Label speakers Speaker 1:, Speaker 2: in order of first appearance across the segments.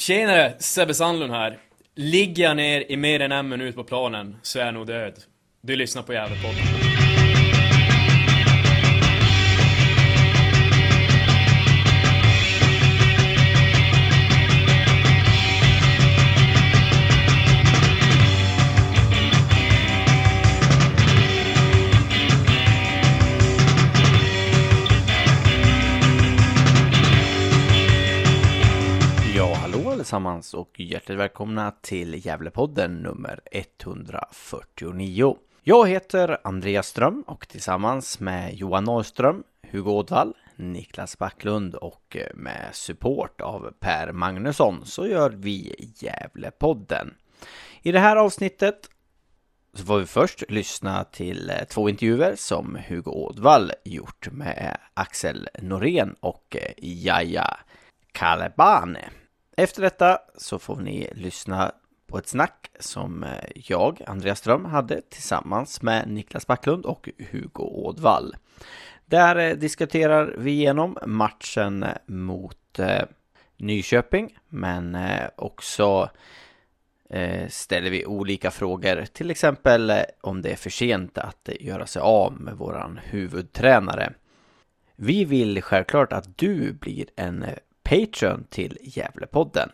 Speaker 1: Tjenare, Sebbe Sandlund här. Ligger jag ner i mer än en minut på planen så är jag nog död. Du lyssnar på Gävlepodden.
Speaker 2: Allesammans och hjärtligt välkomna till Gävlepodden nummer 149. Jag heter Andreas Ström och tillsammans med Johan Norrström, Hugo Ådvall, Niklas Backlund och eh, med support av Per Magnusson så gör vi Gävlepodden. I det här avsnittet så får vi först lyssna till eh, två intervjuer som Hugo Ådvall gjort med Axel Norén och eh, Jaja Kalebane. Efter detta så får ni lyssna på ett snack som eh, jag, Andreas Ström, hade tillsammans med Niklas Backlund och Hugo Ådvall. Där eh, diskuterar vi igenom matchen eh, mot Nyköping, men också ställer vi olika frågor, till exempel om det är för sent att göra sig av med våran huvudtränare. Vi vill självklart att du blir en Patreon till Gävlepodden.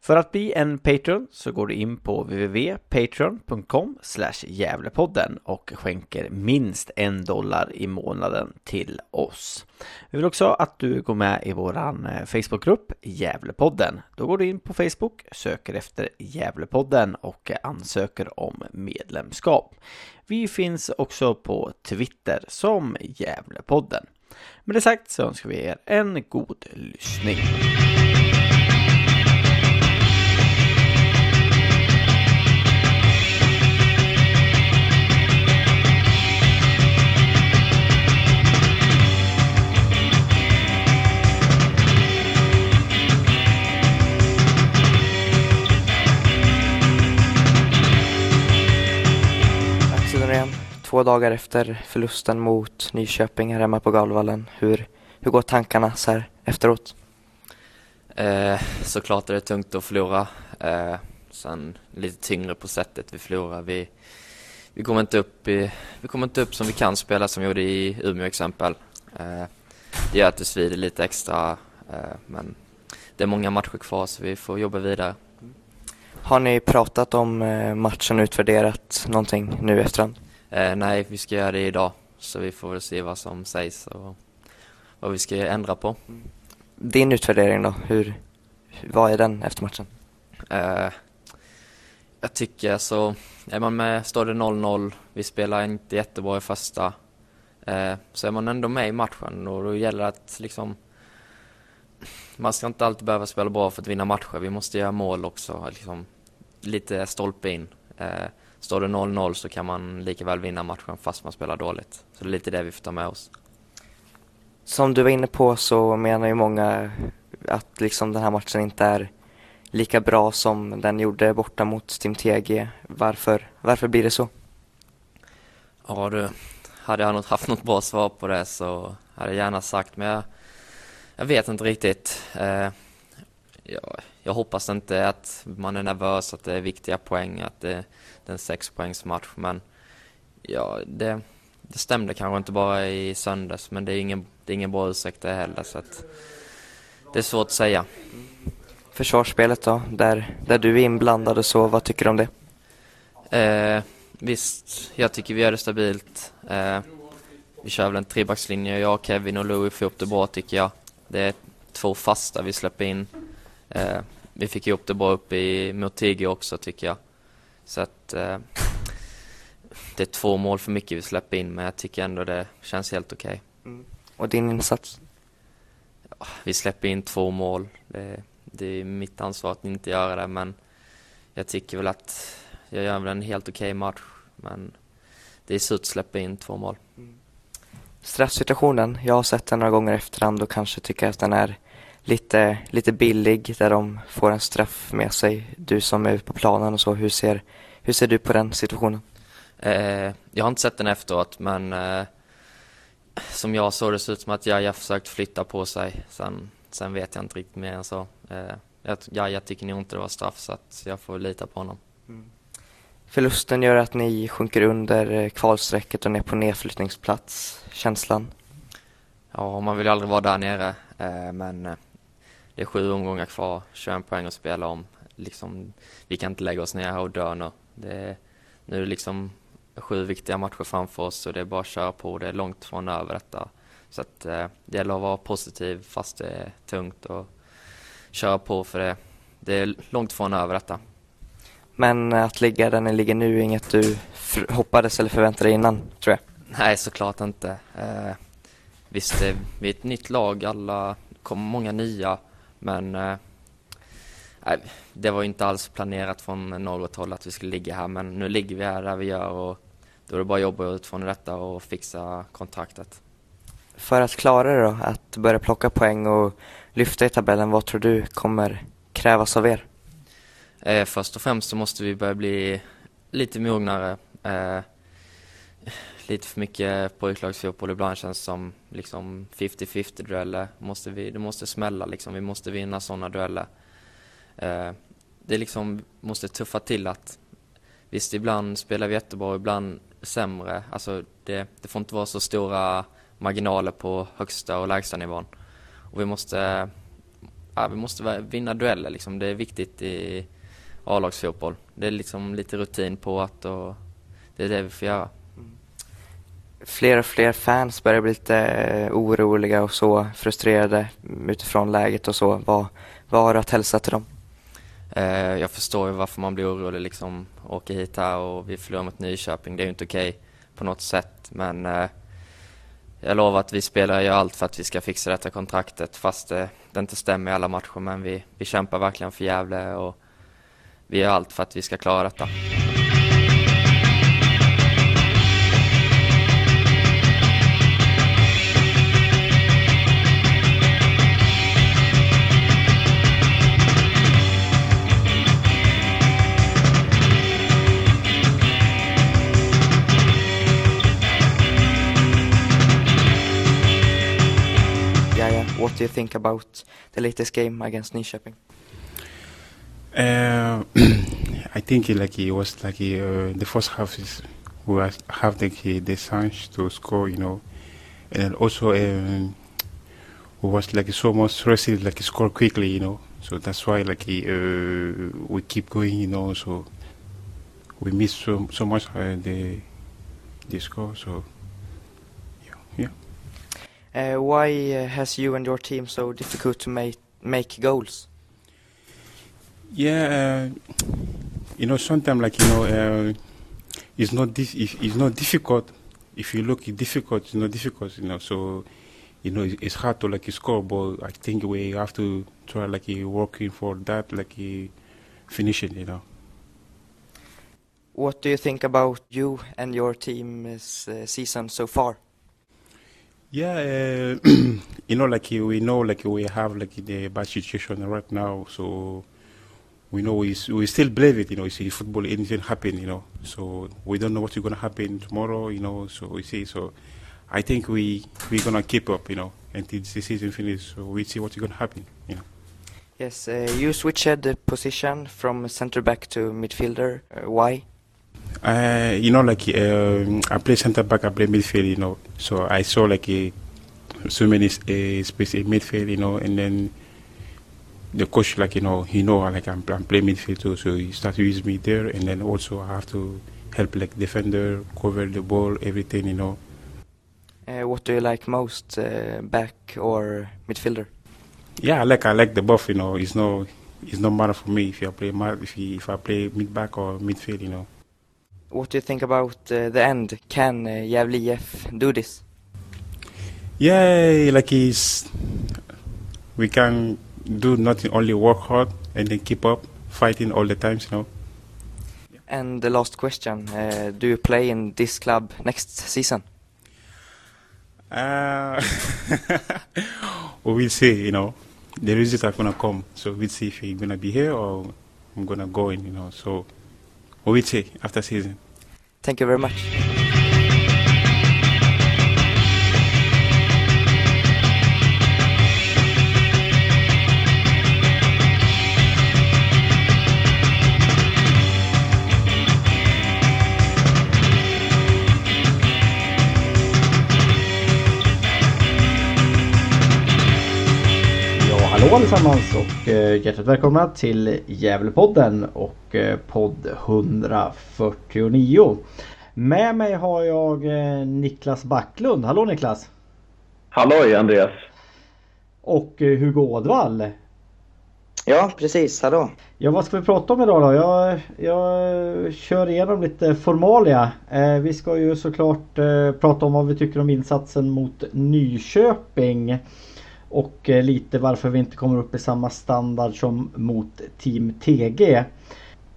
Speaker 2: För att bli en Patreon så går du in på www.patreon.com Gävlepodden och skänker minst en dollar i månaden till oss. Vi vill också att du går med i våran eh, Facebookgrupp Gävlepodden. Då går du in på Facebook, söker efter Gävlepodden och ansöker om medlemskap. Vi finns också på Twitter som Gävlepodden. Med det sagt så önskar vi er en god lyssning.
Speaker 3: Två dagar efter förlusten mot Nyköping här hemma på Galvallen. Hur, hur går tankarna så här efteråt?
Speaker 4: Eh, såklart är det tungt att förlora. Eh, sen lite tyngre på sättet vi förlorar. Vi, vi, kommer inte upp i, vi kommer inte upp som vi kan spela som vi gjorde i Umeå exempel. Eh, det gör att det svider lite extra eh, men det är många matcher kvar så vi får jobba vidare.
Speaker 3: Har ni pratat om eh, matchen och utvärderat någonting nu efterhand?
Speaker 4: Eh, nej, vi ska göra det idag så vi får väl se vad som sägs och vad vi ska ändra på.
Speaker 3: Din utvärdering då, hur, vad är den efter matchen?
Speaker 4: Eh, jag tycker så, är man med, står det 0-0, vi spelar inte jättebra i första, eh, så är man ändå med i matchen och då gäller det att liksom, man ska inte alltid behöva spela bra för att vinna matcher, vi måste göra mål också, liksom, lite stolpe in. Eh, står det 0-0 så kan man lika väl vinna matchen fast man spelar dåligt. Så det är lite det vi får ta med oss.
Speaker 3: Som du var inne på så menar ju många att liksom den här matchen inte är lika bra som den gjorde borta mot Team TG. Varför, varför blir det så?
Speaker 4: Ja du, hade jag haft något bra svar på det så hade jag gärna sagt men jag, jag vet inte riktigt. Eh, jag, jag hoppas inte att man är nervös, att det är viktiga poäng, att det, det är en sexpoängsmatch men ja, det, det stämde kanske inte bara i söndags men det är ingen, det är ingen bra ursäkt det heller så att det är svårt att säga.
Speaker 3: Försvarsspelet då, där, där du är inblandad och så, vad tycker du om det?
Speaker 4: Eh, visst, jag tycker vi gör det stabilt. Eh, vi kör väl en trebackslinje, jag, Kevin och Louis får ihop det bra tycker jag. Det är två fasta vi släpper in. Eh, vi fick ihop det bra uppe i Motigi också tycker jag. Så att eh, det är två mål för mycket vi släpper in men jag tycker ändå det känns helt okej.
Speaker 3: Och din insats?
Speaker 4: Vi släpper in två mål. Det, det är mitt ansvar att inte göra det men jag tycker väl att jag gör väl en helt okej match men det är surt att släppa in två mål.
Speaker 3: Straffsituationen, jag har sett den några gånger efterhand och kanske tycker att den är lite, lite billig där de får en straff med sig. Du som är på planen och så, hur ser, hur ser du på den situationen?
Speaker 4: Eh, jag har inte sett den efteråt men eh, som jag såg det så ut som att Jaja försökt flytta på sig. Sen, sen vet jag inte riktigt mer än så. Eh, jag, ja, jag tycker nog inte det var straff så att jag får lita på honom.
Speaker 3: Förlusten gör att ni sjunker under eh, kvalstrecket och ner på nedflyttningsplats. Känslan?
Speaker 4: Ja, man vill ju aldrig vara där nere, eh, men eh, det är sju omgångar kvar, 21 poäng att spela om. Liksom, vi kan inte lägga oss ner här och dö nu. Är, nu är det liksom sju viktiga matcher framför oss och det är bara att köra på. Det är långt från över detta. Så att, eh, det gäller att vara positiv fast det är tungt och köra på för det, det är långt från över detta.
Speaker 3: Men att ligga där ni ligger nu är inget du hoppades eller förväntade dig innan, tror jag?
Speaker 4: Nej, såklart inte. Eh, visst, det, vi är ett nytt lag, alla kommer många nya, men eh, det var inte alls planerat från något håll att vi skulle ligga här, men nu ligger vi här där vi gör och då är det bara att jobba utifrån detta och fixa kontraktet.
Speaker 3: För att klara det då, att börja plocka poäng och lyfta i tabellen, vad tror du kommer krävas av er?
Speaker 4: Eh, först och främst så måste vi börja bli lite mognare. Eh, lite för mycket pojklagsfotboll ibland känns som liksom 50-50 dueller. Måste vi, det måste smälla liksom, vi måste vinna sådana dueller. Eh, det liksom måste tuffa till att visst ibland spelar vi jättebra, ibland sämre. Alltså det, det får inte vara så stora marginaler på högsta och lägsta nivån. Och vi måste, ja, vi måste vinna dueller liksom. Det är viktigt i A-lagsfotboll. Det är liksom lite rutin på att och det är det vi får göra.
Speaker 3: Fler och fler fans börjar bli lite eh, oroliga och så frustrerade utifrån läget och så. Vad, vad har du att hälsa till dem?
Speaker 4: Eh, jag förstår ju varför man blir orolig liksom. Åker hit här och vi förlorar mot Nyköping. Det är ju inte okej okay på något sätt. Men eh, jag lovar att vi spelar ju allt för att vi ska fixa detta kontraktet fast det, det inte stämmer i alla matcher. Men vi, vi kämpar verkligen för Gävle och vi gör allt för att vi ska klara detta.
Speaker 3: What do you think about the latest game against Nyköping?
Speaker 5: Uh, I think like it was like uh, the first half is we have like the chance to score, you know, and also um, we was like so much stressed like score quickly, you know. So that's why like uh, we keep going, you know. So we miss so so much uh, the the score. So.
Speaker 3: Uh, why uh, has you and your team so difficult to make make goals?
Speaker 5: Yeah, uh, you know, sometimes like you know, uh, it's not this. It's not difficult. If you look, it's difficult. It's not difficult. You know, so you know, it's hard to like score, but I think we have to try like working for that, like finishing. You know.
Speaker 3: What do you think about you and your team's uh, season so far?
Speaker 5: Yeah, uh, you know, like we know, like we have like the bad situation right now, so we know we, we still believe it, you know, you see football, anything happen, you know, so we don't know what's going to happen tomorrow, you know, so we see, so I think we, we're to keep up, you know, until the season finishes, so we see what's going to happen, you know.
Speaker 3: Yes, uh, you switched the position from center back to midfielder. Uh, why?
Speaker 5: Uh, you know, like um, I play center back, I play midfield, you know. So I saw like a, so many uh, space in midfield, you know, and then the coach, like you know, he know like I'm, I'm playing midfield too, so he started to use me there, and then also I have to help like defender, cover the ball, everything, you know.
Speaker 3: Uh, what do you like most, uh, back or midfielder?
Speaker 5: Yeah, I like I like the both. You know, it's no it's no matter for me if I play if he, if I play mid back or midfield. You know.
Speaker 3: What do you think about uh, the end? Can uh, do this?
Speaker 5: Yeah, like he's we can do nothing, only work hard and then keep up fighting all the times, you know.
Speaker 3: And the last question: uh, Do you play in this club next season?
Speaker 5: Uh, we'll see. You know, the results are gonna come, so we'll see if he's gonna be here or I'm gonna go in. You know, so we'll see after season.
Speaker 3: Thank you very much.
Speaker 6: Allesammans och eh, hjärtligt välkomna till Gävlepodden och eh, podd 149. Med mig har jag eh, Niklas Backlund. Hallå Niklas!
Speaker 7: Halloj Andreas!
Speaker 6: Och Hugo Ådvall.
Speaker 3: Ja, precis. Hallå!
Speaker 6: Ja, vad ska vi prata om idag då? Jag, jag kör igenom lite formalia. Vi ska ju såklart prata om vad vi tycker om insatsen mot Nyköping. Och eh, lite varför vi inte kommer upp i samma standard som mot Team TG.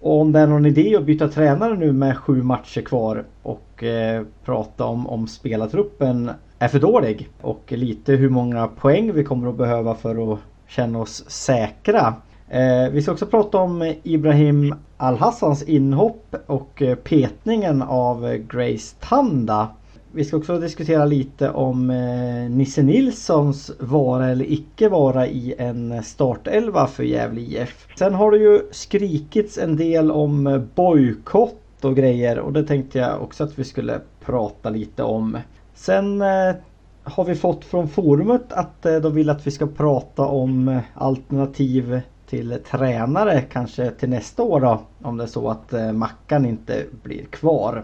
Speaker 6: Och om det är någon idé att byta tränare nu med sju matcher kvar och eh, prata om om spelartruppen är för dålig. Och lite hur många poäng vi kommer att behöva för att känna oss säkra. Eh, vi ska också prata om Ibrahim Al-Hassans inhopp och eh, petningen av Grace Tanda. Vi ska också diskutera lite om eh, Nisse Nilssons vara eller icke vara i en startelva för Gävle IF. Sen har det ju skrikits en del om eh, bojkott och grejer och det tänkte jag också att vi skulle prata lite om. Sen eh, har vi fått från forumet att eh, de vill att vi ska prata om eh, alternativ till tränare kanske till nästa år då. Om det är så att eh, Mackan inte blir kvar.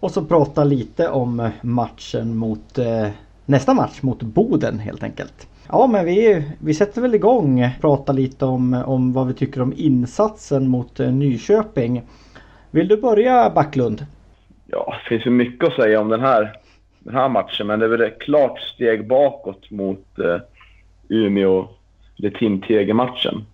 Speaker 6: Och så prata lite om eh, matchen mot eh, nästa match mot Boden helt enkelt. Ja men vi, vi sätter väl igång. Prata lite om, om vad vi tycker om insatsen mot eh, Nyköping. Vill du börja Backlund?
Speaker 7: Ja, det finns ju mycket att säga om den här den här matchen. Men det är väl ett klart steg bakåt mot eh, Umeå, eller Tim Tege-matchen.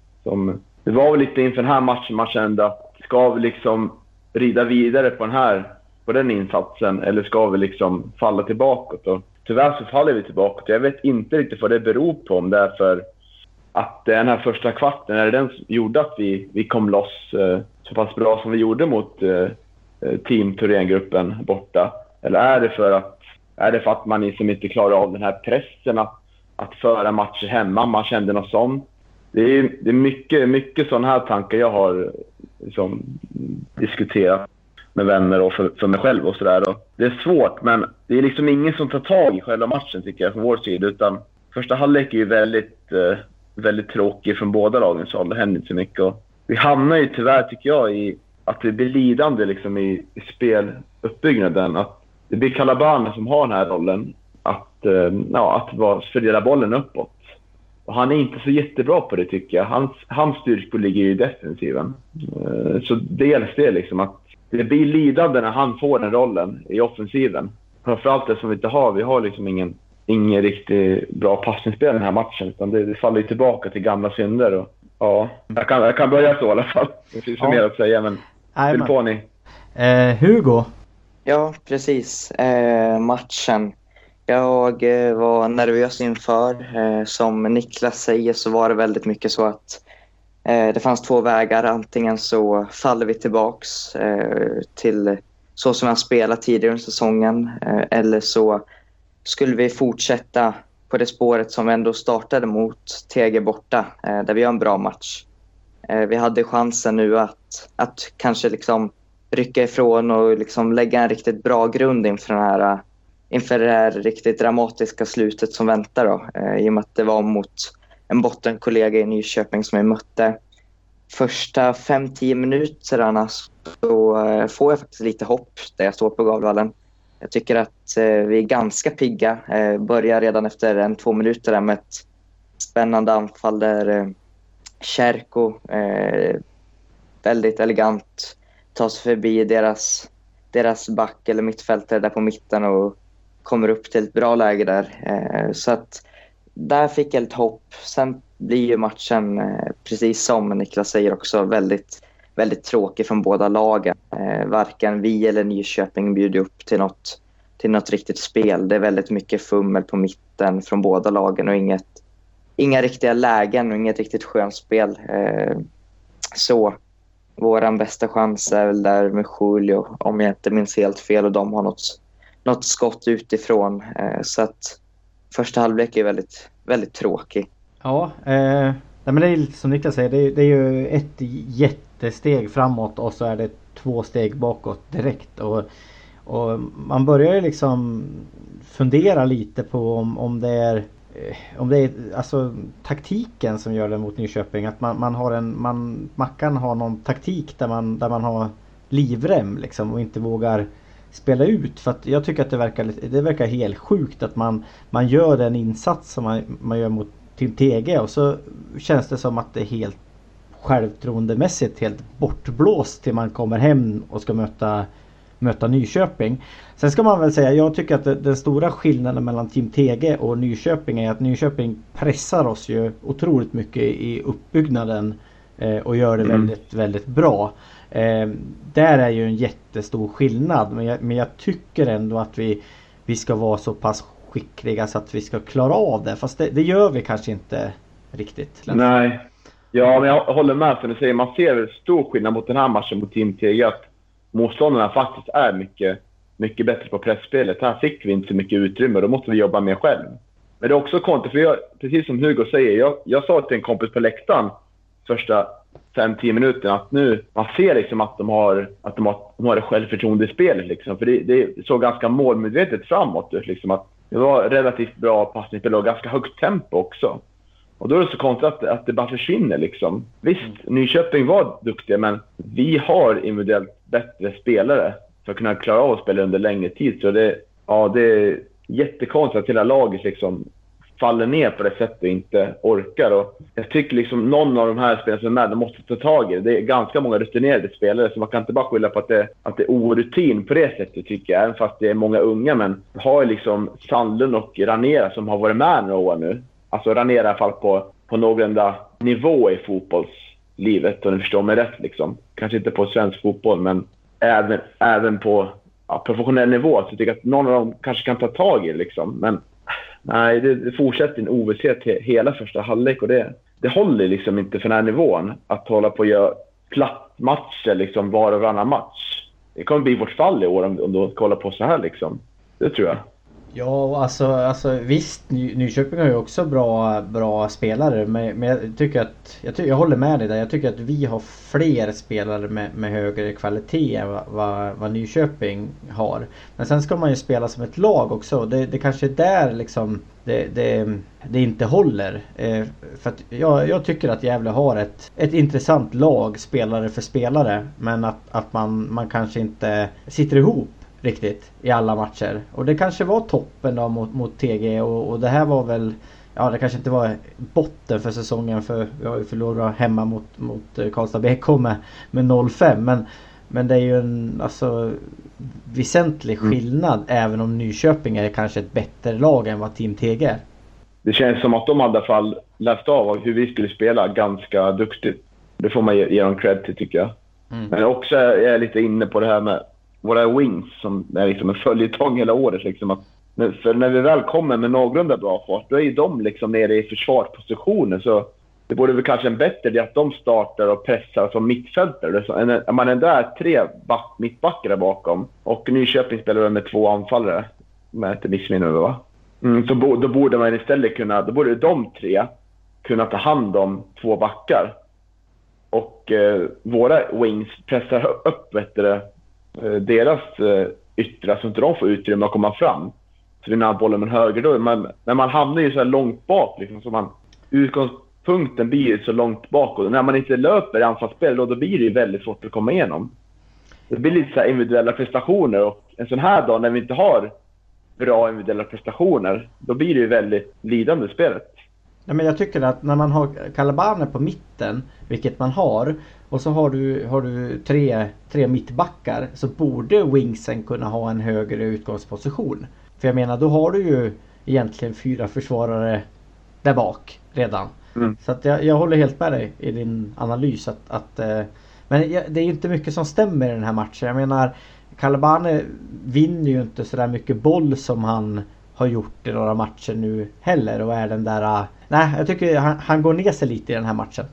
Speaker 7: Det var väl lite inför den här matchen man kände att ska vi liksom rida vidare på den här på den insatsen eller ska vi liksom falla tillbaka? Och tyvärr så faller vi tillbaka. Jag vet inte riktigt vad det beror på. Om det är för att den här första kvarten, är det den som gjorde att vi, vi kom loss eh, så pass bra som vi gjorde mot eh, eh Team Thorengruppen borta? Eller är det för att är det för att man liksom inte klarar av den här pressen att, att föra matcher hemma? Man kände något sånt. Det är, det är mycket, mycket sådana här tankar jag har liksom, diskuterat med vänner och för, för mig själv och sådär. Det är svårt, men det är liksom ingen som tar tag i själva matchen tycker jag från vår sida. Utan första halvlek är ju väldigt, eh, väldigt tråkig från båda lagens håll. Det händer inte så mycket. Och vi hamnar ju tyvärr, tycker jag, i att vi blir lidande liksom, i, i speluppbyggnaden. Att det blir Calabana som har den här rollen. Att, eh, ja, att fördela bollen uppåt. Och han är inte så jättebra på det tycker jag. Hans, hans styrkor ligger ju i defensiven. Eh, så dels det liksom att det blir lidande när han får den rollen i offensiven. Framförallt det som vi inte har. Vi har liksom ingen, ingen riktigt bra passningsspel den här matchen. Utan det, det faller ju tillbaka till gamla synder. Och, ja, jag kan, jag kan börja så i alla fall. Det finns ja. mer att säga men... Fyll på ni.
Speaker 6: Eh, Hugo,
Speaker 3: Ja, precis. Eh, matchen. Jag eh, var nervös inför. Eh, som Niklas säger så var det väldigt mycket så att Eh, det fanns två vägar. Antingen så faller vi tillbaks eh, till så som vi har spelat tidigare under säsongen eh, eller så skulle vi fortsätta på det spåret som vi ändå startade mot TG borta, där vi gör en bra match. vi hade chansen nu att, att kanske liksom rycka ifrån och liksom lägga en riktigt bra grund inför, den här, inför det här riktigt dramatiska slutet som väntar. Då. I och med att det var mot en bottenkollega i Nyköping som jag mötte. Första 5-10 minuterna så eh, får jag faktiskt lite hopp där jag står på Gavlevallen. Jag tycker att eh, vi är ganska pigga. Eh, börjar redan efter en, två minuter med ett spännande anfall där Kärko väldigt elegant tar sig förbi deras, deras back eller mittfältare där på mitten och kommer upp till ett bra läge där. Så att där fick jag lite hopp. Sen blir ju matchen, eh, precis som Niklas säger också, väldigt, väldigt tråkig från båda lagen. Eh, varken vi eller Nyköping bjuder upp till något, till något riktigt spel. Det är väldigt mycket fummel på mitten från båda lagen och inget, inga riktiga lägen och inget riktigt skönt spel. Eh, så vår bästa chans är väl där med Julio, om jag inte minns helt fel, och de har något, något skott utifrån. Så att första halvlek är väldigt, väldigt tråkig.
Speaker 6: Ja, eh, men det är som Niklas säger, det är, det är ju ett jättesteg framåt och så är det två steg bakåt direkt. Och, och man börjar ju liksom fundera lite på om, om det är eh, om det är alltså taktiken som gör det mot Nyköping. Att man, man har en, man, Mackan har någon taktik där man, där man har livrem liksom och inte vågar spela ut. För att jag tycker att det verkar, det verkar helt sjukt att man, man gör den insats som man, man gör mot Tim Tege och så känns det som att det är helt självtroendemässigt helt bortblåst till man kommer hem och ska möta, möta Nyköping. Sen ska man väl säga, jag tycker att det, den stora skillnaden mellan Team TG och Nyköping är att Nyköping pressar oss ju otroligt mycket i uppbyggnaden eh, och gör det mm. väldigt, väldigt bra. Eh, där är ju en jättestor skillnad men jag, men jag tycker ändå att vi, vi ska vara så pass skickliga så att vi ska klara av det. Fast det, det gör vi kanske inte riktigt.
Speaker 7: Nej. Ja, men jag håller med som du säger. Man ser stor skillnad mot den här matchen mot Team TG. Att motståndarna faktiskt är mycket, mycket bättre på pressspelet. Här fick vi inte så mycket utrymme. Då måste vi jobba mer själv. Men det är också konstigt, för jag, precis som Hugo säger. Jag, jag sa till en kompis på läktaren första 5-10 minuterna att nu, man ser liksom att de har, att de har, de har det självförtroende i spelet. Liksom. För det, det såg ganska målmedvetet framåt ut. Liksom, att det var relativt bra passningsspel och ganska högt tempo också. Och då är det så konstigt att, att det bara försvinner liksom. Visst, mm. Nyköping var duktiga, men vi har individuellt bättre spelare för att kunna klara av att spela under längre tid. Så det, ja, det är jättekonstigt att hela laget liksom faller ner på det sättet och inte orkar. Och jag tycker liksom någon av de här spelarna som är med, de måste ta tag i det. Det är ganska många rutinerade spelare, så man kan inte bara skylla på att det, att det är orutin på det sättet tycker jag. Även fast det är många unga, men vi har ju liksom Sandlund och Ranera som har varit med några år nu. Alltså Ranera i alla fall på, på någorlunda nivå i fotbollslivet, om ni förstår mig rätt. Liksom. Kanske inte på svensk fotboll, men även, även på ja, professionell nivå. Så jag tycker att någon av dem kanske kan ta tag i det. Liksom. Men nej, det, fortsätter en ovisshet hela första halvlek och det, det håller liksom inte för den här nivån att hålla på och göra plattmatcher liksom var och varannan match. Det kommer bli vårt fall i år om, om du kollar på så här liksom. Det tror jag.
Speaker 6: Ja, alltså, alltså visst Nyköping har ju också bra, bra spelare men, men jag tycker att jag, ty, jag håller med dig där. Jag tycker att vi har fler spelare med, med högre kvalitet än vad, vad, vad, Nyköping har. Men sen ska man ju spela som ett lag också. Det, det kanske är där liksom det, det, det inte håller. Eh, för att jag, jag, tycker att Gävle har ett, ett intressant lag spelare för spelare. Men att, att man, man kanske inte sitter ihop riktigt i alla matcher. Och det kanske var toppen då mot, mot TG och, och det här var väl Ja det kanske inte var botten för säsongen för vi har ju förlorat hemma mot, mot eh, Karlstad BK med, med 0-5 men Men det är ju en alltså väsentlig mm. skillnad mm. även om Nyköping är kanske ett bättre lag än vad Team TG är.
Speaker 7: Det känns som att de i alla fall läst av hur vi skulle spela ganska duktigt. Det får man ge, ge dem cred till tycker jag. Mm. Men också är jag lite inne på det här med våra wings som är liksom en följetong hela året. Liksom att, för när vi väl kommer med någorlunda bra fart, då är ju de liksom nere i försvarspositioner. Så det borde väl kanske en bättre idé att de startar och pressar som mittfältare. Om man ändå är tre back, mittbackar där bakom och Nyköping spelar med två anfallare, om jag inte missminner mig va? Mm, så bo, då borde man istället kunna, då borde de tre kunna ta hand om två backar. Och eh, våra wings pressar upp vet du, Eh, deras eh, yttre, så inte de får utrymme att komma fram. Så vinner han bollen med höger då. Men när man hamnar ju så här långt bak, liksom, så man, utgångspunkten blir ju så långt bak. Och när man inte löper i anfallsspel, då, då blir det ju väldigt svårt att komma igenom. Det blir lite så individuella prestationer och en sån här dag när vi inte har bra individuella prestationer, då blir det ju väldigt lidande i spelet.
Speaker 6: Ja, men jag tycker att när man har Calabane på mitten, vilket man har, och så har du, har du tre, tre mittbackar så borde wingsen kunna ha en högre utgångsposition. För jag menar då har du ju egentligen fyra försvarare där bak redan. Mm. Så att jag, jag håller helt med dig i din analys att, att eh, Men det är ju inte mycket som stämmer i den här matchen. Jag menar Calabane vinner ju inte sådär mycket boll som han har gjort i några matcher nu heller och är den där... Eh, nej, jag tycker han, han går ner sig lite i den här matchen.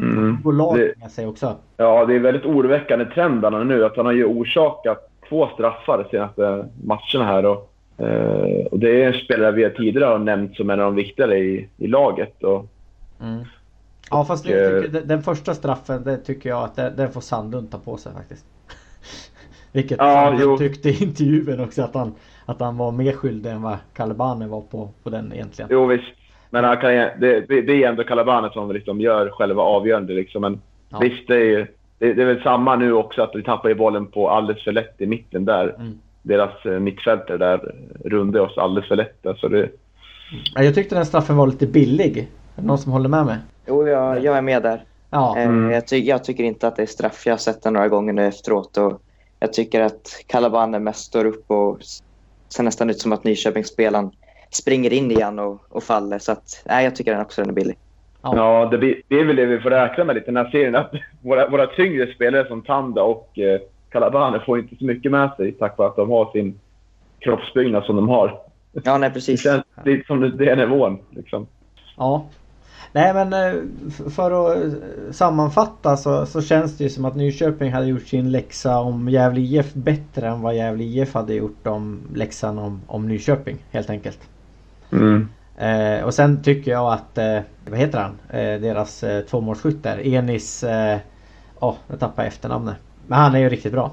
Speaker 7: Mm.
Speaker 6: Och laget med sig också.
Speaker 7: Ja, det är väldigt oroväckande trendarna nu. Att han har ju orsakat två straffar de senaste matcherna här. Och, eh, och det är en spelare vi tidigare har nämnt som en av de viktigare i, i laget. Och,
Speaker 6: mm. Ja, fast och, det, tycker, den första straffen, det tycker jag att den, den får Sandlund ta på sig faktiskt. Vilket ja, Sandlund tyckte i intervjun också att han, att han var mer skyldig än vad Calabane var på, på den egentligen.
Speaker 7: Jo visst. Men han kan, det, det är ändå Calabane som liksom gör själva avgörande. Liksom. Men
Speaker 6: Ja.
Speaker 7: visst, det är, ju- det, det är väl samma nu också att vi tappar ju bollen på alldeles för lätt i mitten där.
Speaker 6: Mm.
Speaker 7: Deras eh, mittfältare där rundade oss alldeles för lätt. Alltså det,
Speaker 6: Ja, Jag tyckte den straffen var lite billig. Är det någon som håller med mig?
Speaker 3: Jo, jag, jag är med där.
Speaker 6: Ja,
Speaker 3: Eh,
Speaker 7: Mm.
Speaker 3: Jag, ty jag tycker inte att det är straff. Jag har sett det några gånger nu efteråt. Och jag tycker att Calabane mest står upp och ser nästan ut som att Nyköpingsspelaren springer in igen och, och faller. Så att, nej, jag tycker den också den är billig.
Speaker 6: Ja.
Speaker 7: Ja, det, blir- det är väl det vi får räkna med lite den här serien. Att våra, våra tyngre spelare som Tanda och eh, Calabane får inte så mycket med sig tack vare att de har sin kroppsbyggnad som de har.
Speaker 3: Ja, nej
Speaker 7: Det
Speaker 3: precis.
Speaker 7: känns lite som det det är nivån. Liksom.
Speaker 6: ja. Nej men eh, för att eh, sammanfatta så, så känns det ju som att Nyköping hade gjort sin läxa om Gävle IF bättre än vad Gävle IF hade gjort om läxan om, om Nyköping helt enkelt.
Speaker 7: Mm.
Speaker 6: Eh, och sen tycker jag att, eh, vad heter han? Eh, deras eh, tvåmålsskytt där, Enis... Ja, oh, jag tappar efternamnet. Men han är ju riktigt bra.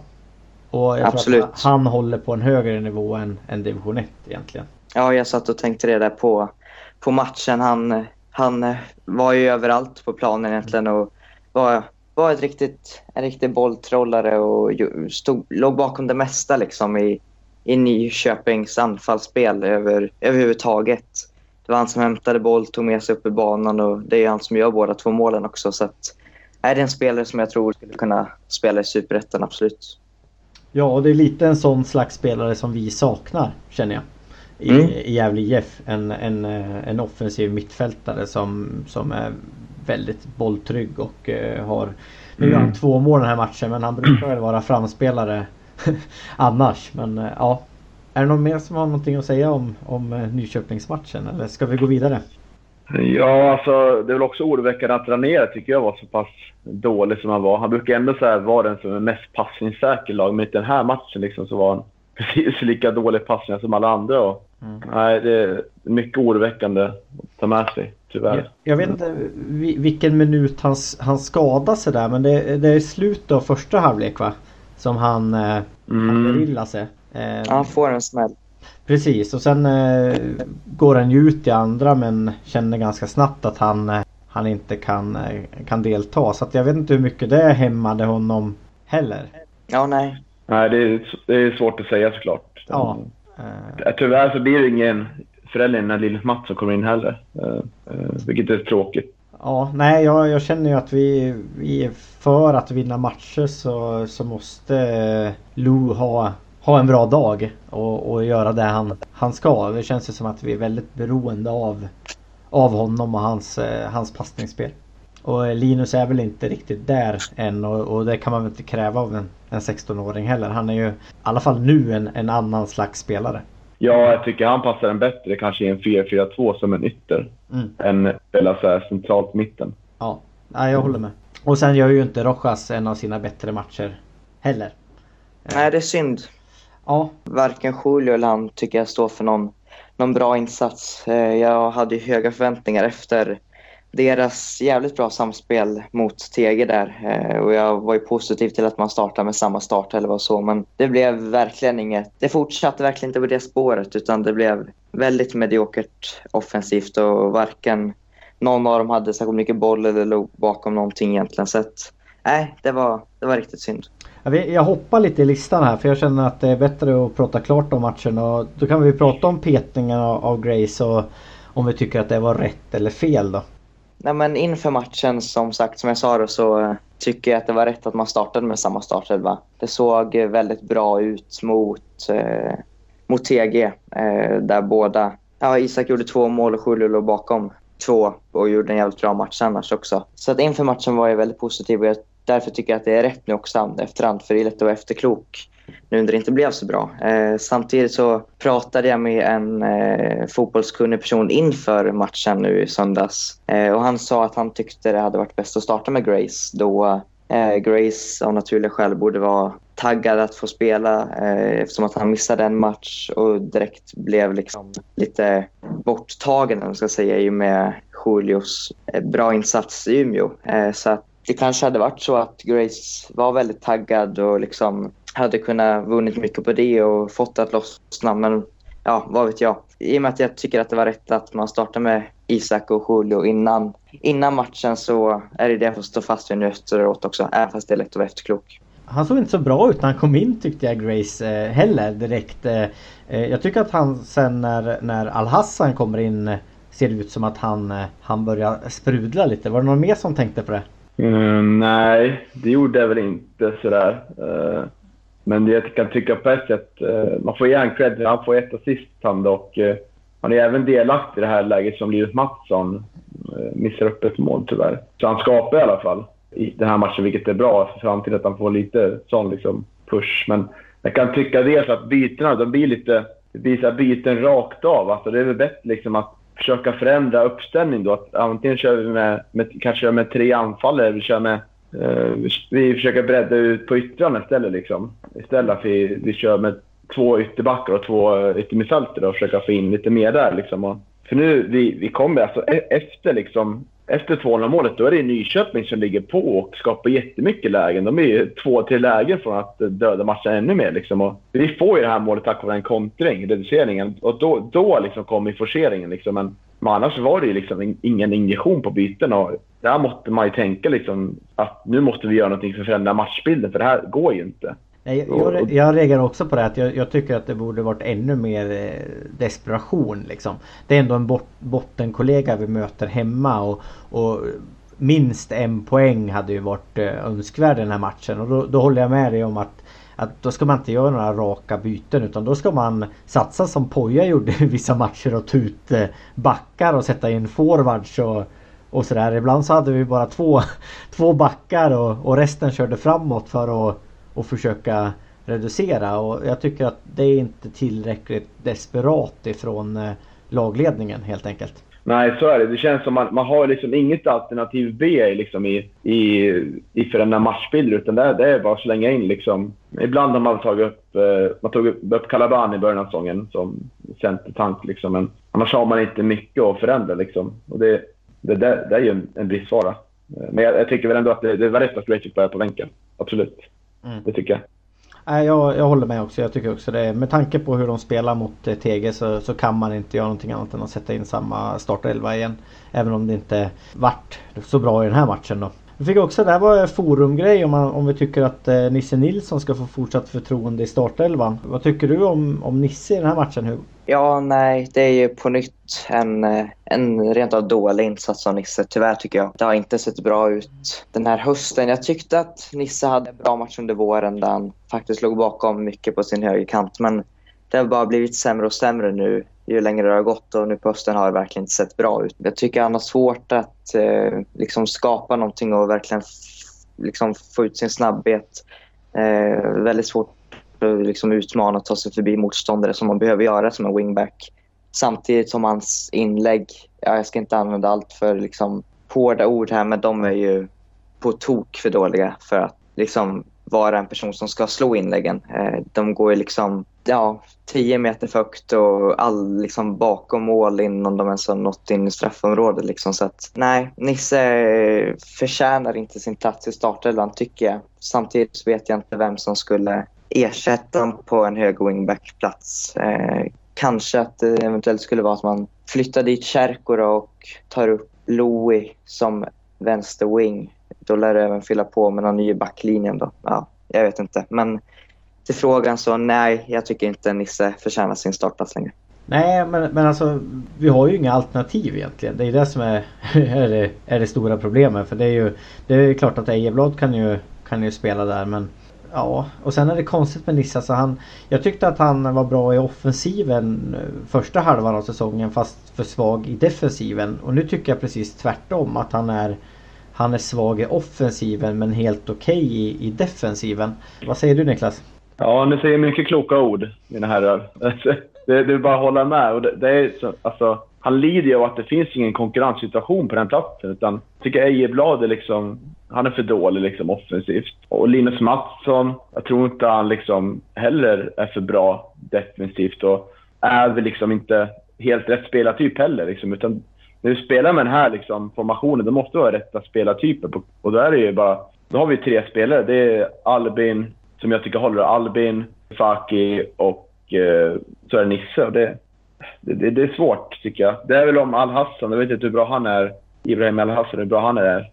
Speaker 6: Och jag
Speaker 3: Absolut.
Speaker 6: tror att han håller på en högre nivå än, än division 1 egentligen.
Speaker 3: Ja, jag satt och tänkte det där på, på matchen. Han, han eh, var ju överallt på planen egentligen och var, var ett riktigt, en riktig bolltrollare och stod, låg bakom det mesta liksom i, i Nyköpings anfallsspel över, överhuvudtaget. Det var han som hämtade boll, tog med sig upp i banan och det är ju han som gör båda två målen också. Så att, är det en spelare som jag tror skulle kunna spela i Superettan, absolut.
Speaker 6: Ja, och det är lite en sån slags spelare som vi saknar, känner jag. I,
Speaker 3: Mm.
Speaker 6: i Gävle IF. En, en, eh, en offensiv mittfältare som, som är väldigt bolltrygg och eh, har... Nu gör han
Speaker 7: Mm.
Speaker 6: två mål den här matchen men han brukar väl vara framspelare annars. Men eh, ja. Är det någon mer som har någonting att säga om, om eh, Nyköpingsmatchen eller ska vi gå vidare?
Speaker 7: Ja, alltså det är väl också oroväckande att Ranera tycker jag var så pass dålig som han var. Han brukar ändå så här vara den som är mest passningssäker i lag, men i den här matchen liksom så var han precis lika dålig passningar som alla andra. Och,
Speaker 6: Mm.
Speaker 7: Nej, det är mycket oroväckande att ta med sig, tyvärr.
Speaker 6: Jag, jag vet inte vi- vilken minut han, han skadade sig där men det, det är slutet av första halvlek va? Som han, eh, han
Speaker 7: Mm.
Speaker 6: berillar sig. Eh,
Speaker 3: Ja, han får en smäll.
Speaker 6: Precis och sen eh, går han ju ut i andra men känner ganska snabbt att han, eh, han inte kan, eh, kan delta. Så att jag vet inte hur mycket det hämmade honom heller.
Speaker 3: Ja, nej.
Speaker 7: Nej, det är, det är svårt att säga såklart.
Speaker 6: Ja. Eh,
Speaker 7: tyvärr så blir det ingen förälder när lille Mats kommer in heller. Eh, eh, vilket är tråkigt.
Speaker 6: Ja, nej jag, jag känner ju att vi, vi för att vinna matcher så, så måste Lou ha, ha en bra dag och, och göra det han, han ska. Det känns ju som att vi är väldigt beroende av, av honom och hans, hans passningsspel. Och eh, Linus är väl inte riktigt där än och, och det kan man väl inte kräva av en, en 16-åring heller. Han är ju i alla fall nu en, en annan slags spelare.
Speaker 7: Ja, jag tycker han passar en bättre kanske i en 4-4-2 som en ytter.
Speaker 6: Mm.
Speaker 7: Än spela så här centralt mitten.
Speaker 6: Ja, nej, jag håller med. Och sen gör ju inte Rojas en av sina bättre matcher heller.
Speaker 3: Nej, det är synd.
Speaker 6: Ja,
Speaker 3: Varken Julio eller han tycker jag står för någon, någon bra insats. Eh, Jag hade ju höga förväntningar efter deras jävligt bra samspel mot TG där. Eh, Och jag var ju positiv till att man startar med samma start eller vad så. Men det blev verkligen inget. Det fortsatte verkligen inte på det spåret utan det blev väldigt mediokert offensivt och varken någon av dem hade särskilt mycket boll eller låg bakom någonting egentligen. Så att, nej, det var, det var riktigt synd.
Speaker 6: Jag, hoppar lite i listan här för jag känner att det är bättre att prata klart om matchen och då kan vi prata om petningen av, av Grace och om vi tycker att det var rätt eller fel då.
Speaker 3: Nej, men inför matchen, som sagt, som jag sa då, så eh, tycker jag att det var rätt att man startade med samma startelva. Det såg eh, väldigt bra ut mot, eh, mot TG, eh, där båda... Ja, Isak gjorde två mål och Julio låg bakom två och gjorde en jävligt bra match annars också. Så att inför matchen var jag väldigt positiv och jag, därför tycker jag att det är rätt nu också efterhand, för det är lätt att vara efterklok nu när det inte blev så bra. Eh, samtidigt så pratade jag med en eh, fotbollskunnig person inför matchen nu i söndags. Eh, och han sa att han tyckte det hade varit bäst att starta med Grace då eh, Grace av naturliga skäl borde vara taggad att få spela eh, eftersom att han missade en match och direkt blev liksom lite borttagen, om ska säga, i och med Julios eh, bra insats i Umeå. Eh, så att det kanske hade varit så att Grace var väldigt taggad och liksom hade kunnat vunnit mycket på det och fått det att lossna. Men ja, vad vet jag. I och med att jag tycker att det var rätt att man startar med Isak och Julio innan, innan matchen så är det det jag får stå fast vid nu efteråt också. Även fast det är lätt att vara efterklok.
Speaker 6: Han såg inte så bra ut när han kom in tyckte jag Grace eh, heller direkt. Eh, eh jag tycker att han sen när, när Al-Hassan kommer in ser det ut som att han, eh, han börjar sprudla lite. Var det någon mer som tänkte på det?
Speaker 7: Mm, nej, det gjorde jag väl inte sådär. Uh, men jag kan tycka på ett sätt, eh, man får ge honom cred, han får ett assist han och eh, han är även delaktig i det här läget som Linus Mattsson eh, missar upp ett mål tyvärr. Så han skapar i alla fall i den här matchen, vilket är bra för framtiden att han får lite sån liksom push. Men jag kan tycka dels att bytena, de blir lite, det blir så byten rakt av. Alltså det är väl bättre liksom att försöka förändra uppställning då. Att antingen kör vi med, med kanske med tre anfallare eller vi kör med Eh, vi försöker bredda ut på yttrarna istället. Liksom. Istället för att vi, vi kör med två ytterbackar och två eh, yttermittfältare och försöka få in lite mer där. Liksom. Och, för nu, vi, vi kommer alltså e-, efter liksom efter 2-0 målet, då är det Nyköping som ligger på och skapar jättemycket lägen. De är ju två, tre lägen från att döda matchen ännu mer. Liksom. Och vi får ju det här målet tack vare en kontring, reduceringen. Och då, då liksom kommer forceringen. Liksom. Men, men annars var det liksom ingen injektion på byten. Och där måste man ju tänka liksom att nu måste vi göra någonting för att förändra matchbilden, för det här går ju inte.
Speaker 6: Nej, jag, jag reagerar också på det att jag, jag, tycker att det borde varit ännu mer eh, desperation liksom. Det är ändå en bot, bottenkollega vi möter hemma och, och minst en poäng hade ju varit eh, önskvärd den här matchen och då, då håller jag med dig om att att då ska man inte göra några raka byten utan då ska man satsa som Poja gjorde i vissa matcher och ta ut eh, backar och sätta in forwards och, och sådär. Ibland så hade vi bara två, två backar och, och resten körde framåt för att och försöka reducera och jag tycker att det är inte tillräckligt desperat ifrån eh, lagledningen helt enkelt.
Speaker 7: Nej, så är det. Det känns som att man har liksom inget alternativ B liksom i, i, i för den där matchbilden, utan det är, det är bara att slänga in. Liksom. Ibland har man tagit upp, eh, man tagit upp Calaban i början av säsongen som centertank, liksom. men annars har man inte mycket att förändra. Liksom. Och det, det, det, det är ju en, en bristvara. Men jag, jag, tycker väl ändå att det, det var rätt att Rachel började på bänken. Absolut. Mm. Det tycker jag.
Speaker 6: Nej, jag, jag håller med också. Jag tycker också det. Med tanke på hur de spelar mot eh, TG så, så kan man inte göra någonting annat än att sätta in samma startelva igen. Även om det inte vart så bra i den här matchen då. Vi fick också, det här var en forumgrej om, man, om vi tycker att eh, Nisse Nilsson ska få fortsatt förtroende i startelvan. Vad tycker du om, om Nisse i den här matchen Hugo?
Speaker 3: Ja, nej, det är ju på nytt en, eh, en rent av dålig insats av Nisse. Tyvärr tycker jag. Det har inte sett bra ut den här hösten. Jag tyckte att Nisse hade en bra match under våren där han faktiskt låg bakom mycket på sin högerkant. Men det har bara blivit sämre och sämre nu ju längre det har gått och nu på hösten har det verkligen inte sett bra ut. Jag tycker han har svårt att eh, liksom skapa någonting och verkligen liksom få ut sin snabbhet. Eh, väldigt svårt att liksom utmana och ta sig förbi motståndare som man behöver göra som en wingback. Samtidigt som hans inlägg, ja, jag ska inte använda allt för liksom hårda ord här, men de är ju på tok för dåliga för att liksom vara en person som ska slå inläggen. Eh, de går ju liksom ja, 10 meter för högt och all, liksom, bakom mål innan de ens har nått in i straffområdet. Liksom. Så att, nej, Nisse förtjänar inte sin plats i startelvan tycker jag. Samtidigt vet jag inte vem som skulle ersätta på en hög wingbackplats. Eh, kanske att det eventuellt skulle vara att man flyttar dit Kärkora och tar upp Louis som vänster wing. Då lär det även fylla på med någon ny i backlinjen. Då. Ja, jag vet inte. Men till frågan så nej, jag tycker inte Nisse förtjänar sin startplats längre.
Speaker 6: Nej, men, men alltså vi har ju inga alternativ egentligen. Det är det som är, är, det, är det stora problemet. För det är ju det är klart att Ejeblad kan ju, kan ju spela där men Ja, och sen är det konstigt med Nisse. så han, jag tyckte att han var bra i offensiven eh, första halvan av säsongen fast för svag i defensiven. Och nu tycker jag precis tvärtom att han är han är svag i offensiven men helt okej okay i, i defensiven. Vad säger du Niklas?
Speaker 7: Ja, ni säger mycket kloka ord, mina herrar. Det, det är bara att hålla med. Och det, det är så, alltså, han lider ju av att det finns ingen konkurrenssituation på den platsen. Utan jag tycker Ejeblad är liksom... Han är för dålig liksom offensivt. Och Linus Mattsson, jag tror inte han liksom heller är för bra defensivt. Och är väl liksom inte helt rätt spelartyp heller. Liksom, utan när du spelar med den här liksom, formationen, då måste du ha rätta spelartyper. På, och då är det ju bara... Då har vi tre spelare. Det är Albin, som jag tycker håller. Albin, Faki och eh, så är det Nisse. Och det, det, det, är svårt tycker jag. Det är väl om Al-Hassan. Jag vet inte hur bra han är, Ibrahim Al-Hassan, hur bra han är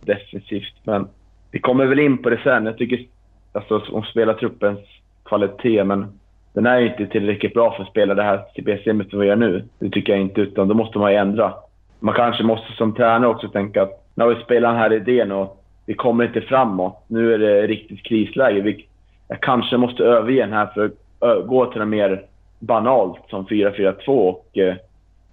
Speaker 7: defensivt. Men vi kommer väl in på det sen. Jag tycker alltså, om spelartruppens kvalitet, men den är ju inte tillräckligt bra för att spela det här CBC-systemet som vi gör nu. Det tycker jag inte, utan då måste man ju ändra. Man kanske måste som tränare också tänka att när vi spelar den här idén och vi kommer inte framåt. Nu är det riktigt krisläge. Vi, jag kanske måste överge den här för att gå till något mer banalt som 4-4-2 och eh,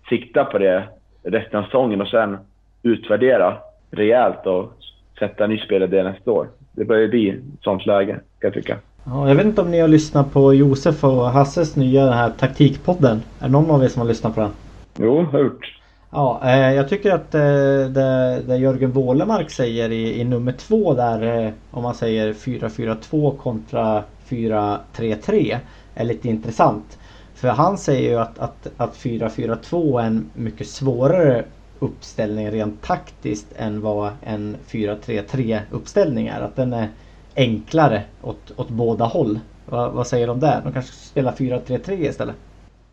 Speaker 7: sikta på det resten av säsongen och sen utvärdera rejält och sätta en ny spelidé nästa år. Det börjar bli ett sånt läge, kan jag tycka.
Speaker 6: Ja, jag vet inte om ni har lyssnat på Josef och Hasses nya den här taktikpodden. Är det någon av er som har lyssnat på den?
Speaker 7: Jo, har gjort.
Speaker 6: Ja, eh, jag tycker att eh, det, det Jörgen Wålemark säger i, i nummer två där eh, om man säger 4-4-2 kontra 4-3-3 är lite intressant. För han säger ju att, att, att 4-4-2 är en mycket svårare uppställning rent taktiskt än vad en 4-3-3 uppställning är. Att den är enklare åt, åt båda håll. Va, vad säger de där? De kanske spelar 4-3-3 istället?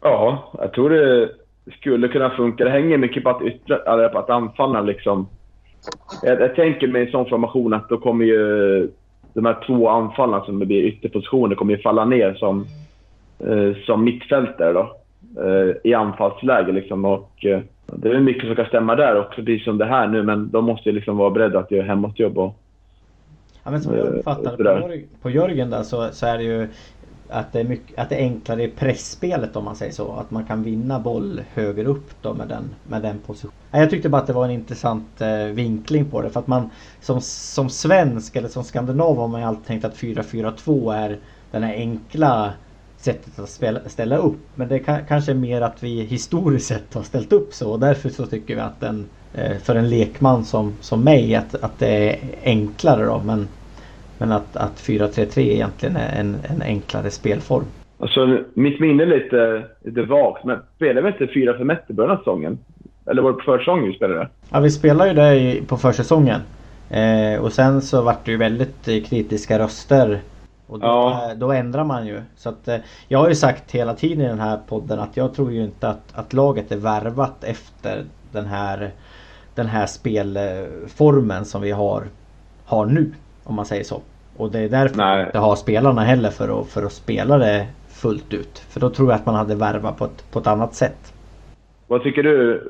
Speaker 7: Ja, jag tror det skulle kunna funka. Det hänger mycket på att, yttra, eller på att anfallarna liksom... Jag, jag tänker mig en sån formation att då kommer ju de här två anfallarna som blir ytterpositioner kommer ju falla ner som, eh, som mittfältare då. Eh, I anfallsläge liksom. Och, eh, det är mycket som kan stämma där också, precis som det här nu. Men de måste ju liksom vara beredda att göra hemåtjobb och...
Speaker 6: Ja men som jag eh, uppfattar på, på Jörgen där så, så är det ju att det, är mycket, att det är enklare i pressspelet om man säger så. Att man kan vinna boll högre upp då med den, med den positionen. Jag tyckte bara att det var en intressant eh, vinkling på det. För att man som, som svensk eller som skandinav har man ju alltid tänkt att 4-4-2 är den här enkla sättet att spela, ställa upp. Men det kan, kanske är mer att vi historiskt sett har ställt upp så. Och därför så tycker vi att den eh, för en lekman som, som mig att, att det är enklare då. Men men att, att 4-3-3 egentligen är en, en enklare spelform.
Speaker 7: Alltså, mitt minne är lite, lite vagt, men spelade vi inte 4-5-1 i början av säsongen? Eller var det på försäsongen vi spelade?
Speaker 6: Ja, vi spelade ju det på försäsongen. Eh, och sen så vart det ju väldigt eh, kritiska röster. Och då, ja. då ändrar man ju. Så att, eh, jag har ju sagt hela tiden i den här podden att jag tror ju inte att, att laget är värvat efter den här, den här spelformen som vi har, har nu. Om man säger så. Och det är därför Nej. man inte har spelarna heller för att, för att spela det fullt ut. För då tror jag att man hade värvat på ett, på ett annat sätt.
Speaker 7: Vad tycker du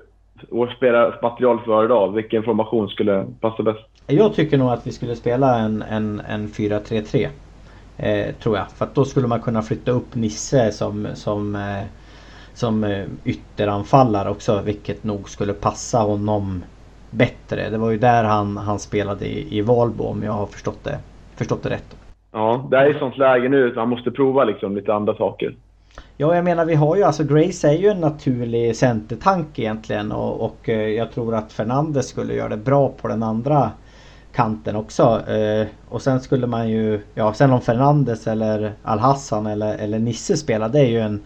Speaker 7: vårt spelarmaterial för idag? Vilken formation skulle passa bäst?
Speaker 6: Jag tycker nog att vi skulle spela en, en, en 4-3-3. Eh, tror jag. För då skulle man kunna flytta upp Nisse som, som, eh, som eh, ytteranfallare också. Vilket nog skulle passa honom bättre. Det var ju där han, han spelade i, i Valbo om jag har förstått det, förstått det rätt.
Speaker 7: Ja, det är ett sånt läge nu att man måste prova liksom lite andra saker.
Speaker 6: Ja, jag menar vi har ju alltså Grace är ju en naturlig centertank egentligen och, och eh, jag tror att Fernandes skulle göra det bra på den andra kanten också. Eh, och sen skulle man ju, ja sen om Fernandes eller Al-Hassan eller, eller Nisse spelar det är ju en,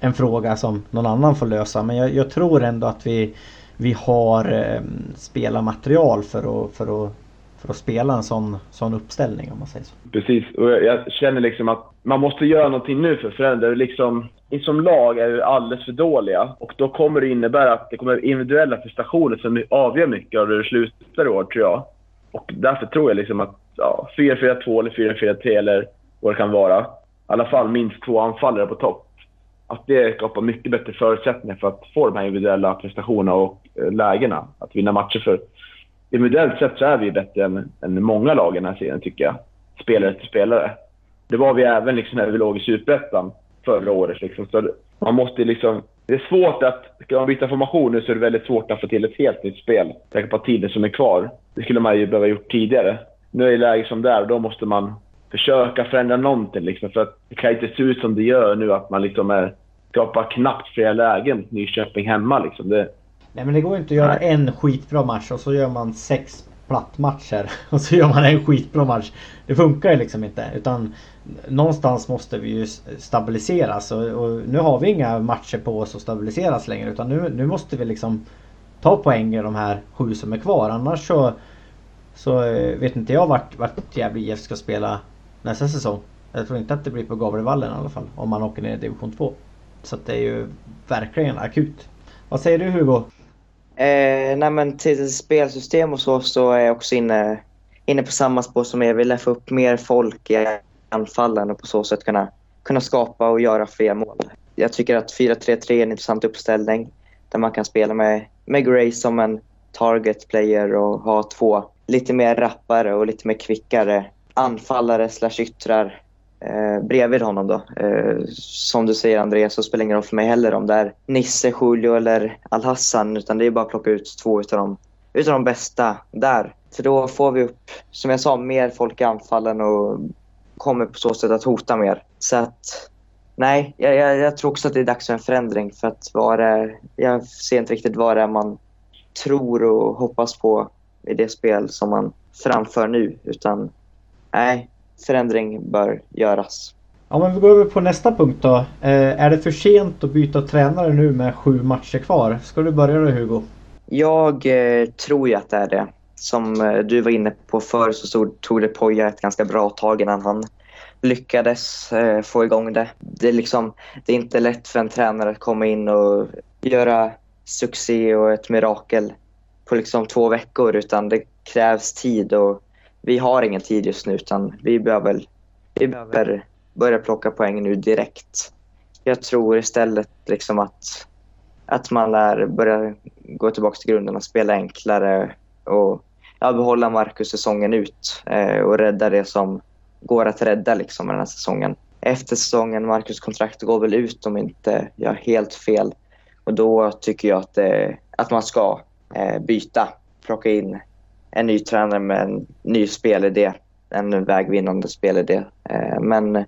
Speaker 6: en fråga som någon annan får lösa. Men jag, jag tror ändå att vi vi har eh, spelarmaterial för att, för att för att spela en sån, sån uppställning om man säger så.
Speaker 7: Precis, och jag känner liksom att man måste göra någonting nu för föräldrar. Liksom, som lag är vi alldeles för dåliga och då kommer det innebära att det kommer individuella prestationer som avgör mycket av hur det slutar i år, tror jag. Och därför tror jag liksom att ja, 4-4-2 eller 4-4-3 eller vad det kan vara. I alla fall minst två anfallare på topp att det skapar mycket bättre förutsättningar för att få de här individuella prestationerna och eh, lägena. Att vinna matcher. För individuellt sett så är vi bättre än, än många lag i den här serien, tycker jag. Spelare till spelare. Det var vi även liksom när vi låg i Superettan förra året. Liksom. Så man måste liksom... Det är svårt att... Ska man byta formation nu så är det väldigt svårt att få till ett helt nytt spel. Tänk på tiden som är kvar. Det skulle man ju behöva gjort tidigare. Nu är det läge som det är och då måste man försöka förändra någonting. Liksom, för att det kan inte se ut som det gör nu, att man liksom är, skapar knappt flera lägen mot Nyköping hemma. Liksom. Det,
Speaker 6: Nej men det går inte att göra nej. en skitbra match och så gör man sex plattmatcher och så gör man en skitbra match. Det funkar ju liksom inte. Utan någonstans måste vi ju stabiliseras och, och, nu har vi inga matcher på oss att stabiliseras längre utan nu, nu måste vi liksom ta poäng i de här sju som är kvar. Annars så, så eh, vet inte jag vart, vart Gävle IF ska spela nästa säsong. Jag tror inte att det blir på Gavlevallen i alla fall. Om man åker ner i division 2. Så att det är ju verkligen akut. Vad säger du Hugo?
Speaker 3: Eh, nej men till spelsystem och så, så är jag också inne, inne på samma spår som er. Vi vill få upp mer folk i anfallen och på så sätt kunna, kunna skapa och göra fler mål. Jag tycker att 4-3-3 är en intressant uppställning där man kan spela med, med Gray som en target player och ha två lite mer rappare och lite mer kvickare anfallare slash yttrar eh, bredvid honom då. Eh, som du säger Andreas så spelar det ingen roll för mig heller om det är Nisse, Julio eller Al-Hassan utan det är bara att plocka ut två utav de, utav de bästa där. För då får vi upp, som jag sa, mer folk i anfallen och kommer på så sätt att hota mer. Så att nej, jag, jag, jag tror också att det är dags för en förändring för att vara, jag ser inte riktigt vad det är man tror och hoppas på i det spel som man framför nu utan nej, förändring bör göras.
Speaker 6: Ja men vi går över på nästa punkt då. Eh, är det för sent att byta tränare nu med sju matcher kvar? Ska du börja då Hugo?
Speaker 3: Jag eh, tror ju att det är det. Som eh, du var inne på förr så stod, tog det Poja ett ganska bra tag innan han lyckades eh, få igång det. Det är, liksom, det är inte lätt för en tränare att komma in och göra succé och ett mirakel på liksom två veckor utan det krävs tid och vi har ingen tid just nu utan vi behöver, vi behöver börja plocka poäng nu direkt. Jag tror istället liksom att, att man lär börja gå tillbaka till grunden och spela enklare och ja, behålla Marcus säsongen ut eh, och rädda det som går att rädda liksom den här säsongen. Efter säsongen, Marcus kontrakt går väl ut om inte jag har helt fel. Och då tycker jag att, eh, att man ska eh, byta, plocka in en ny tränare med en ny spelidé, en vägvinnande spelidé. Eh, men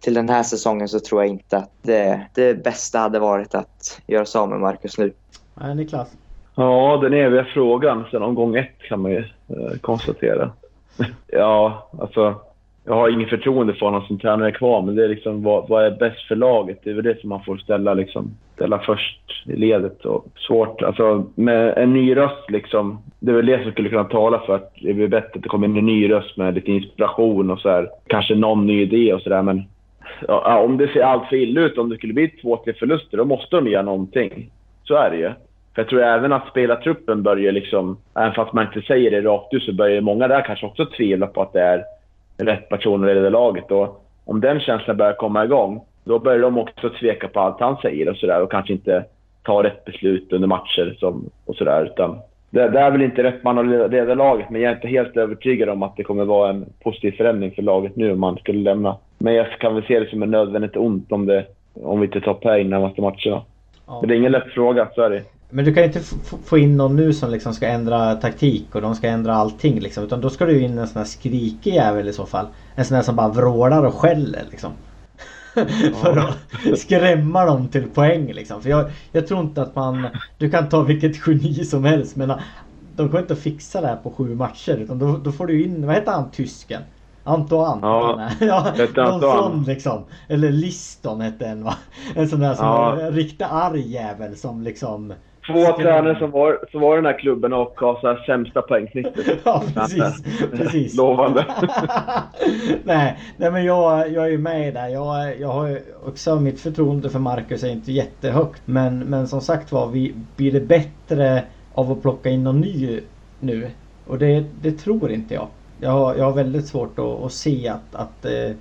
Speaker 3: till den här säsongen så tror jag inte att det, det bästa hade varit att göra sig av med Marcus nu.
Speaker 6: Nej, Niklas?
Speaker 7: Ja, den eviga frågan sen omgång ett kan man ju eh, konstatera. ja, alltså jag har ingen förtroende för honom som tränare kvar, men det är liksom vad, vad är bäst för laget? Det är väl det som man får ställa, liksom, ställa först i ledet. Och svårt, alltså med en ny röst liksom. Det är väl det som skulle kunna tala för att det blir bättre att det kommer in en ny röst med lite inspiration och så här. Kanske någon ny idé och sådär, men ja, om det ser allt för illa ut, om det skulle bli två, tre förluster, då måste de göra någonting. Så är det ju. För jag tror även att spelartruppen börjar liksom, även fast man inte säger det rakt ut, så börjar många där kanske också tvivla på att det är rätt personer i det laget. Och om den känslan börjar komma igång, då börjar de också tveka på allt han säger och sådär och kanske inte ta rätt beslut under matcher som, och sådär. det, det är väl inte rätt man att leda laget, men jag är inte helt övertygad om att det kommer vara en positiv förändring för laget nu om man skulle lämna. Men jag kan väl se det som en nödvändigt ont om, det, om vi inte tar poäng närmaste matcherna. Ja. Men det är ingen lätt fråga, så är det.
Speaker 6: Men du kan inte få in någon nu som liksom ska ändra taktik och de ska ändra allting liksom. Utan då ska du in en sån här skrikig jävel i så fall. En sån här som bara vrålar och skäller liksom. för att skrämma dem till poäng liksom. För jag, jag tror inte att man... Du kan ta vilket geni som helst men de kommer inte att fixa det här på sju matcher. Utan då, då får du in, vad heter han tysken? Antoine. Ja, ja någon sån liksom. Eller Liston hette en va? En sån där som ja. en riktigt arg jävel som liksom
Speaker 7: Två tränare som var, som var i den här klubben och har så här sämsta poängsnittet.
Speaker 6: ja, precis. precis.
Speaker 7: Lovande.
Speaker 6: nej, nej, men jag, jag är ju med där. Jag, jag har också mitt förtroende för Marcus är inte jättehögt. Men, men som sagt var, vi, blir det bättre av att plocka in någon ny nu? Och det, det tror inte jag. Jag har, jag har väldigt svårt att, att se att, att, eh,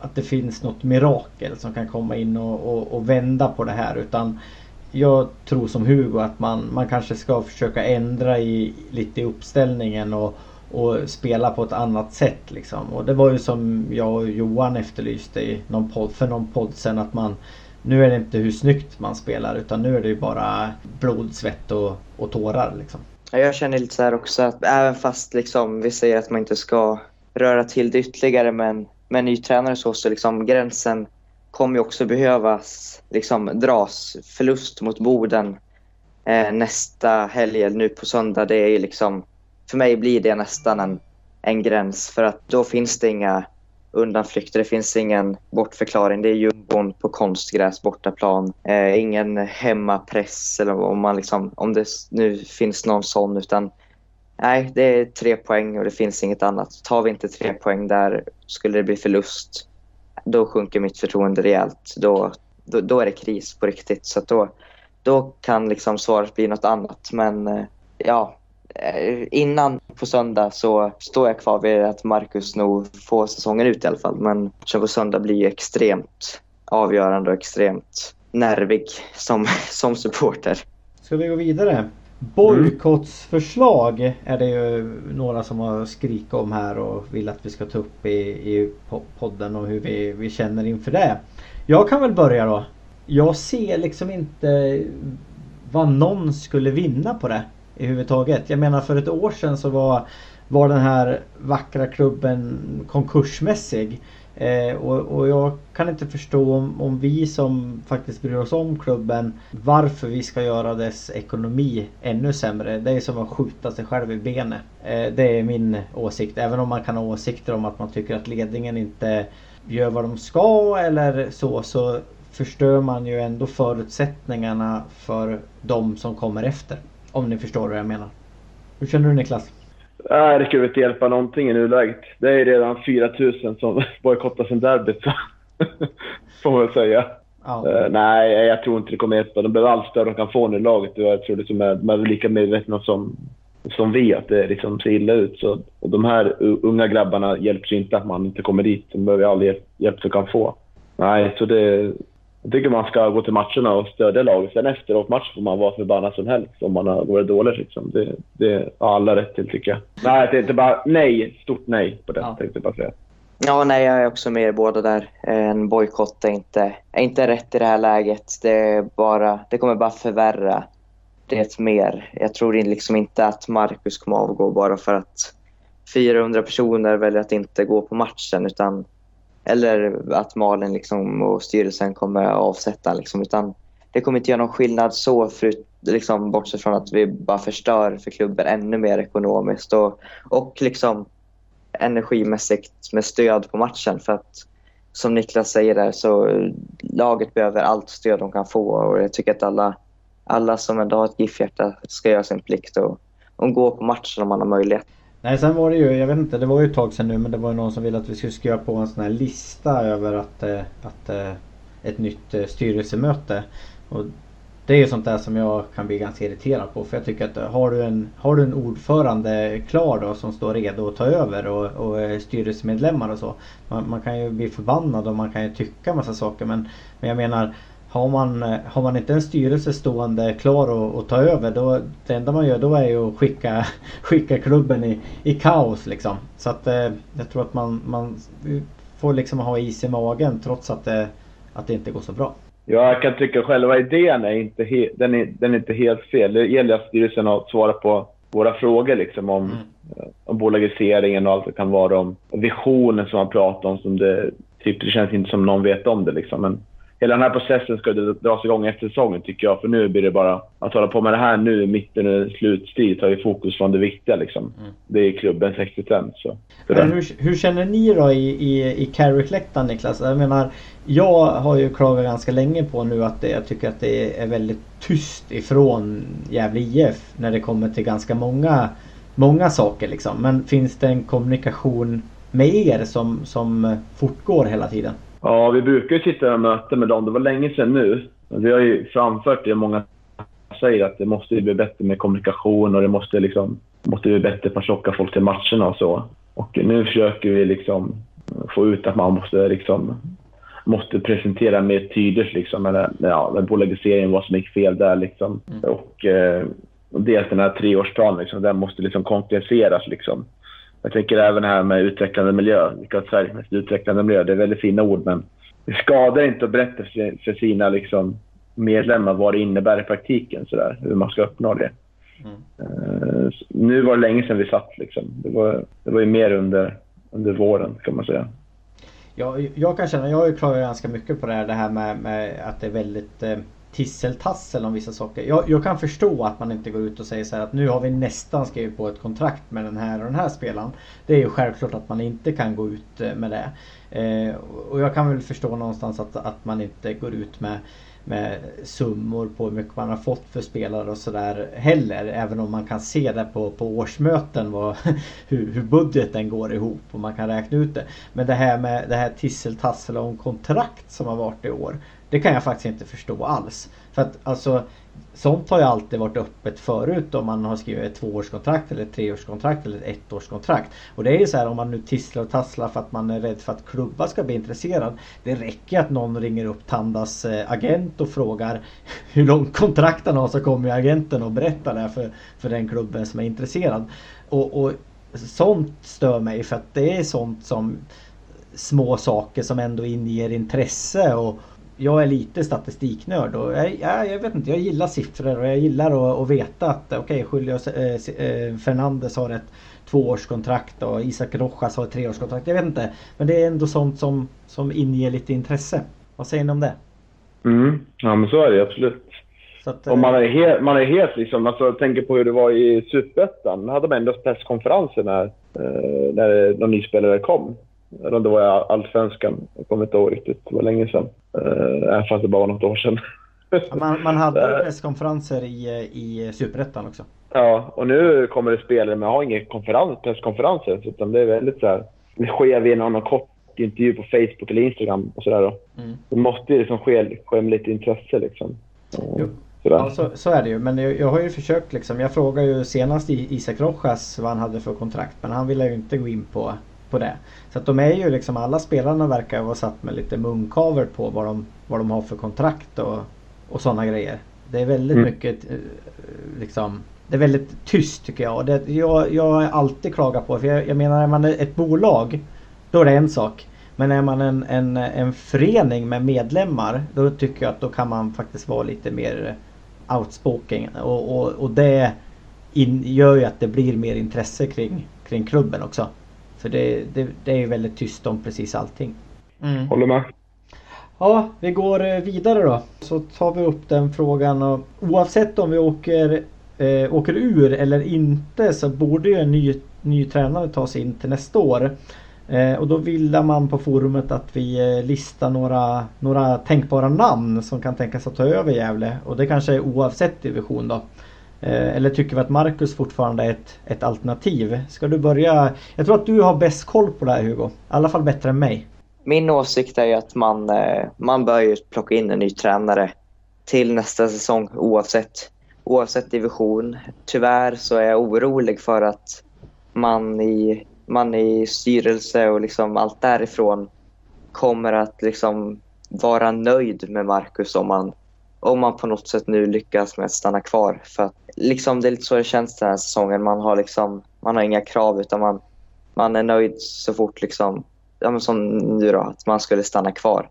Speaker 6: att det finns något mirakel som kan komma in och, och, och vända på det här. Utan jag tror som Hugo att man, man kanske ska försöka ändra i, lite i uppställningen och, och spela på ett annat sätt. Liksom. Och det var ju som jag och Johan efterlyste i någon podd, för någon podd sen att man nu är det inte hur snyggt man spelar utan nu är det ju bara blod, svett och, och tårar. Liksom.
Speaker 3: Jag känner lite så här också att även fast liksom, vi säger att man inte ska röra till det ytterligare med en ny tränare så, så liksom gränsen kommer ju också behövas liksom, dras. Förlust mot Boden eh, nästa helg, nu på söndag, det är liksom... För mig blir det nästan en, en gräns för att då finns det inga undanflykter. Det finns ingen bortförklaring. Det är jumbon på konstgräs, bortaplan. Eh, ingen hemmapress eller om, man liksom, om det nu finns någon sån. Utan nej, det är tre poäng och det finns inget annat. Tar vi inte tre poäng där skulle det bli förlust. Då sjunker mitt förtroende rejält. Då, då, då är det kris på riktigt. Så då, då kan liksom svaret bli något annat. Men eh, ja, eh, innan på söndag så står jag kvar vid att Marcus nog får säsongen ut i alla fall. Men på söndag blir ju extremt avgörande och extremt nervig som, som supporter.
Speaker 6: Ska vi gå vidare? Bojkottsförslag är det ju några som har skrikit om här och vill att vi ska ta upp i, i podden och hur vi, vi känner inför det. Jag kan väl börja då. Jag ser liksom inte vad någon skulle vinna på det i huvud taget. Jag menar för ett år sedan så var, var den här vackra klubben konkursmässig. Eh, och, och, jag kan inte förstå om, om, vi som faktiskt bryr oss om klubben varför vi ska göra dess ekonomi ännu sämre. Det är som att skjuta sig själv i benet. Eh, det är min åsikt. Även om man kan ha åsikter om att man tycker att ledningen inte gör vad de ska eller så. Så förstör man ju ändå förutsättningarna för de som kommer efter. Om ni förstår vad jag menar. Hur känner du Niklas?
Speaker 7: Nej, det skulle inte hjälpa någonting i nuläget. Det är redan 4 000 som bojkottar sin derbyt, så får man väl säga. Ja. Uh, nej, jag tror inte det kommer hjälpa. De behöver allt stöd de kan få nu i laget. Jag tror liksom är, de är lika medvetna som, som vi att det liksom ser illa ut. Så, och de här unga grabbarna hjälps inte att man inte kommer dit. De behöver all hjälp, hjälp de kan få. Nej, så det, jag tycker man ska gå till matcherna och stödja laget. Sen efteråt match får man vara förbannad som helst om man har varit dålig. Liksom. Det, det har alla rätt till tycker jag. Nej, det är inte bara nej. Stort nej på det ja. tänkte jag bara säga.
Speaker 3: Ja, nej, jag är också med er båda där. En bojkott är inte, är inte rätt i det här läget. Det, är bara, det kommer bara förvärra det mer. Jag tror liksom inte att Marcus kommer avgå bara för att 400 personer väljer att inte gå på matchen. Utan eller att Malin liksom och styrelsen kommer avsätta. Liksom, utan det kommer inte göra någon skillnad så, för, liksom, bortsett från att vi bara förstör för klubben ännu mer ekonomiskt och, och liksom energimässigt med stöd på matchen. För att som Niklas säger där så laget behöver allt stöd de kan få och jag tycker att alla, alla som ändå har ett GIF-hjärta ska göra sin plikt och, och gå på matchen om man har möjlighet.
Speaker 6: Nej sen var det ju, jag vet inte, det var ju ett tag sedan nu men det var ju någon som ville att vi skulle skriva på en sån här lista över att, eh, att eh, ett nytt eh, styrelsemöte. Och det är ju sånt där som jag kan bli ganska irriterad på för jag tycker att har du en, har du en ordförande klar då som står redo att ta över och, och styrelsemedlemmar och så. Man, man, kan ju bli förbannad och man kan ju tycka massa saker men, men jag menar har man, har man inte en styrelse stående klar att ta över då det enda man gör då är ju att skicka, skicka klubben i, i kaos liksom. Så att eh, jag tror att man, man får liksom ha is i magen trots att det, att det inte går så bra.
Speaker 7: Ja, jag kan tycka själva idén är inte, he, den är, den är inte helt fel. Det gäller att styrelsen har svarat på våra frågor liksom om, mm. Eh, om bolagiseringen och allt det kan vara om visionen som man pratar om. Som det, typ, det känns inte som någon vet om det liksom. Men hela den här processen ska dras igång efter säsongen tycker jag. För nu blir det bara att hålla på med det här nu, mitten i slutstrid, tar ju fokus från det viktiga liksom. Mm. Det är klubbens existens. Så.
Speaker 6: Hur, hur, känner ni då i, i, i Carrick-läktaren Niklas? Jag menar, jag har ju klagat ganska länge på nu att det, jag tycker att det är väldigt tyst ifrån Gävle IF när det kommer till ganska många, många saker liksom. Men finns det en kommunikation med er som, som fortgår hela tiden?
Speaker 7: Ja, vi brukar ju sitta och möten med dem. Det var länge sedan nu. Vi har ju framfört det. Många säger att det måste bli bättre med kommunikation och det måste, liksom, måste bli bättre på att locka folk till matcherna och så. Och nu försöker vi liksom få ut att man måste, liksom, måste presentera mer tydligt liksom, eller, ja, bolagiseringen, vad som gick fel där. Liksom. Mm. Och eh, dels den här treårsplanen, liksom, den måste liksom konkretiseras. Liksom. Jag tänker även här med utvecklande miljö. Vilka Sveriges mest utvecklande miljö. Det är väldigt fina ord, men det skadar inte att berätta för sina liksom, medlemmar vad det innebär i praktiken, så där, hur man ska uppnå det. Mm. Uh, nu var det länge sedan vi satt. Liksom. Det, var, det var ju mer under, under våren, kan man säga.
Speaker 6: Ja, jag kan känna, jag har ju klagat ganska mycket på det här, det här med, med att det är väldigt eh, tisseltassel om vissa saker. Jag, jag, kan förstå att man inte går ut och säger så här att nu har vi nästan skrivit på ett kontrakt med den här och den här spelaren. Det är ju självklart att man inte kan gå ut eh, med det. Eh, och jag kan väl förstå någonstans att, att man inte går ut med med summor på hur mycket man har fått för spelare och sådär heller. Även om man kan se det på, på årsmöten vad, hur, hur budgeten går ihop och man kan räkna ut det. Men det här med det här tisseltassel om kontrakt som har varit i år. Det kan jag faktiskt inte förstå alls. För att alltså Sånt har ju alltid varit öppet förut om man har skrivit ett tvåårskontrakt eller ett treårskontrakt eller ett ettårskontrakt. Och det är ju så här om man nu tisslar och tasslar för att man är rädd för att klubbar ska bli intresserad. Det räcker att någon ringer upp Tandas eh, agent och frågar hur långt kontrakt han har så kommer ju agenten och berättar det för, för den klubben som är intresserad. Och, och sånt stör mig för att det är sånt som små saker som ändå inger intresse och jag är lite statistiknörd och jag, jag, jag, vet inte, jag gillar siffror och jag gillar att, att veta att okej, okay, Julio eh, eh, Fernandes har ett tvåårskontrakt och Isak Rojas har ett treårskontrakt. Jag vet inte. Men det är ändå sånt som, som inger lite intresse. Vad säger ni om det?
Speaker 7: Mm. Ja men så är det absolut. Att, och man är helt, man är helt liksom, alltså jag tänker på hur det var i Superettan. Då hade man ändå presskonferenser när, eh, när de nyspelare kom. Eller om det var allsvenskan. Jag kommer inte ihåg riktigt. Det var länge sedan. Eh, även fast det bara var något år sedan.
Speaker 6: man, man hade eh. presskonferenser i, i Superettan också.
Speaker 7: Ja, och nu kommer det spelare men har inga konferens, presskonferenser. Utan det är väldigt så här. Det sker via någon kort intervju på Facebook eller Instagram och sådär. Mm. Det måste ju liksom ske, ske med lite intresse liksom.
Speaker 6: Jo. Ja, så, så, är det ju. Men jag, jag, har ju försökt liksom. Jag frågade ju senast Isak Rojas vad han hade för kontrakt. Men han ville ju inte gå in på på det. Så att de är ju liksom, alla spelarna verkar vara satt med lite munkaver på vad de, vad de har för kontrakt och, och sådana grejer. Det är väldigt mm. mycket eh, liksom det är väldigt tyst tycker jag. Det, jag, jag har alltid klagat på, för jag, jag menar är man ett bolag då är det en sak. Men är man en, en, en förening med medlemmar då tycker jag att då kan man faktiskt vara lite mer outspoken. Och, och, och det in, gör ju att det blir mer intresse kring, kring klubben också. För det, det, det är ju väldigt tyst om precis allting.
Speaker 7: Mm. Håller med.
Speaker 6: Ja, vi går eh, vidare då. Så tar vi upp den frågan och oavsett om vi åker, eh, åker ur eller inte så borde ju en ny, ny tränare tas in till nästa år. Eh, och då vill man på forumet att vi eh, listar några, några tänkbara namn som kan tänkas att ta över Gävle. Och det kanske är oavsett division då. Eh, eller tycker vi att Marcus fortfarande är ett, ett alternativ? Ska du börja? Jag tror att du har bäst koll på det här Hugo. I alla fall bättre än mig.
Speaker 3: Min åsikt är ju att man, eh, man bör ju plocka in en ny tränare till nästa säsong oavsett, oavsett division. Tyvärr så är jag orolig för att man i, man i styrelse och liksom allt därifrån kommer att liksom vara nöjd med Marcus om man, om man på något sätt nu lyckas med att stanna kvar. För att liksom, det är lite så det känns den här säsongen. Man har, liksom, man har inga krav utan man, man är nöjd så fort liksom, ja, men som nu då, att man skulle stanna kvar.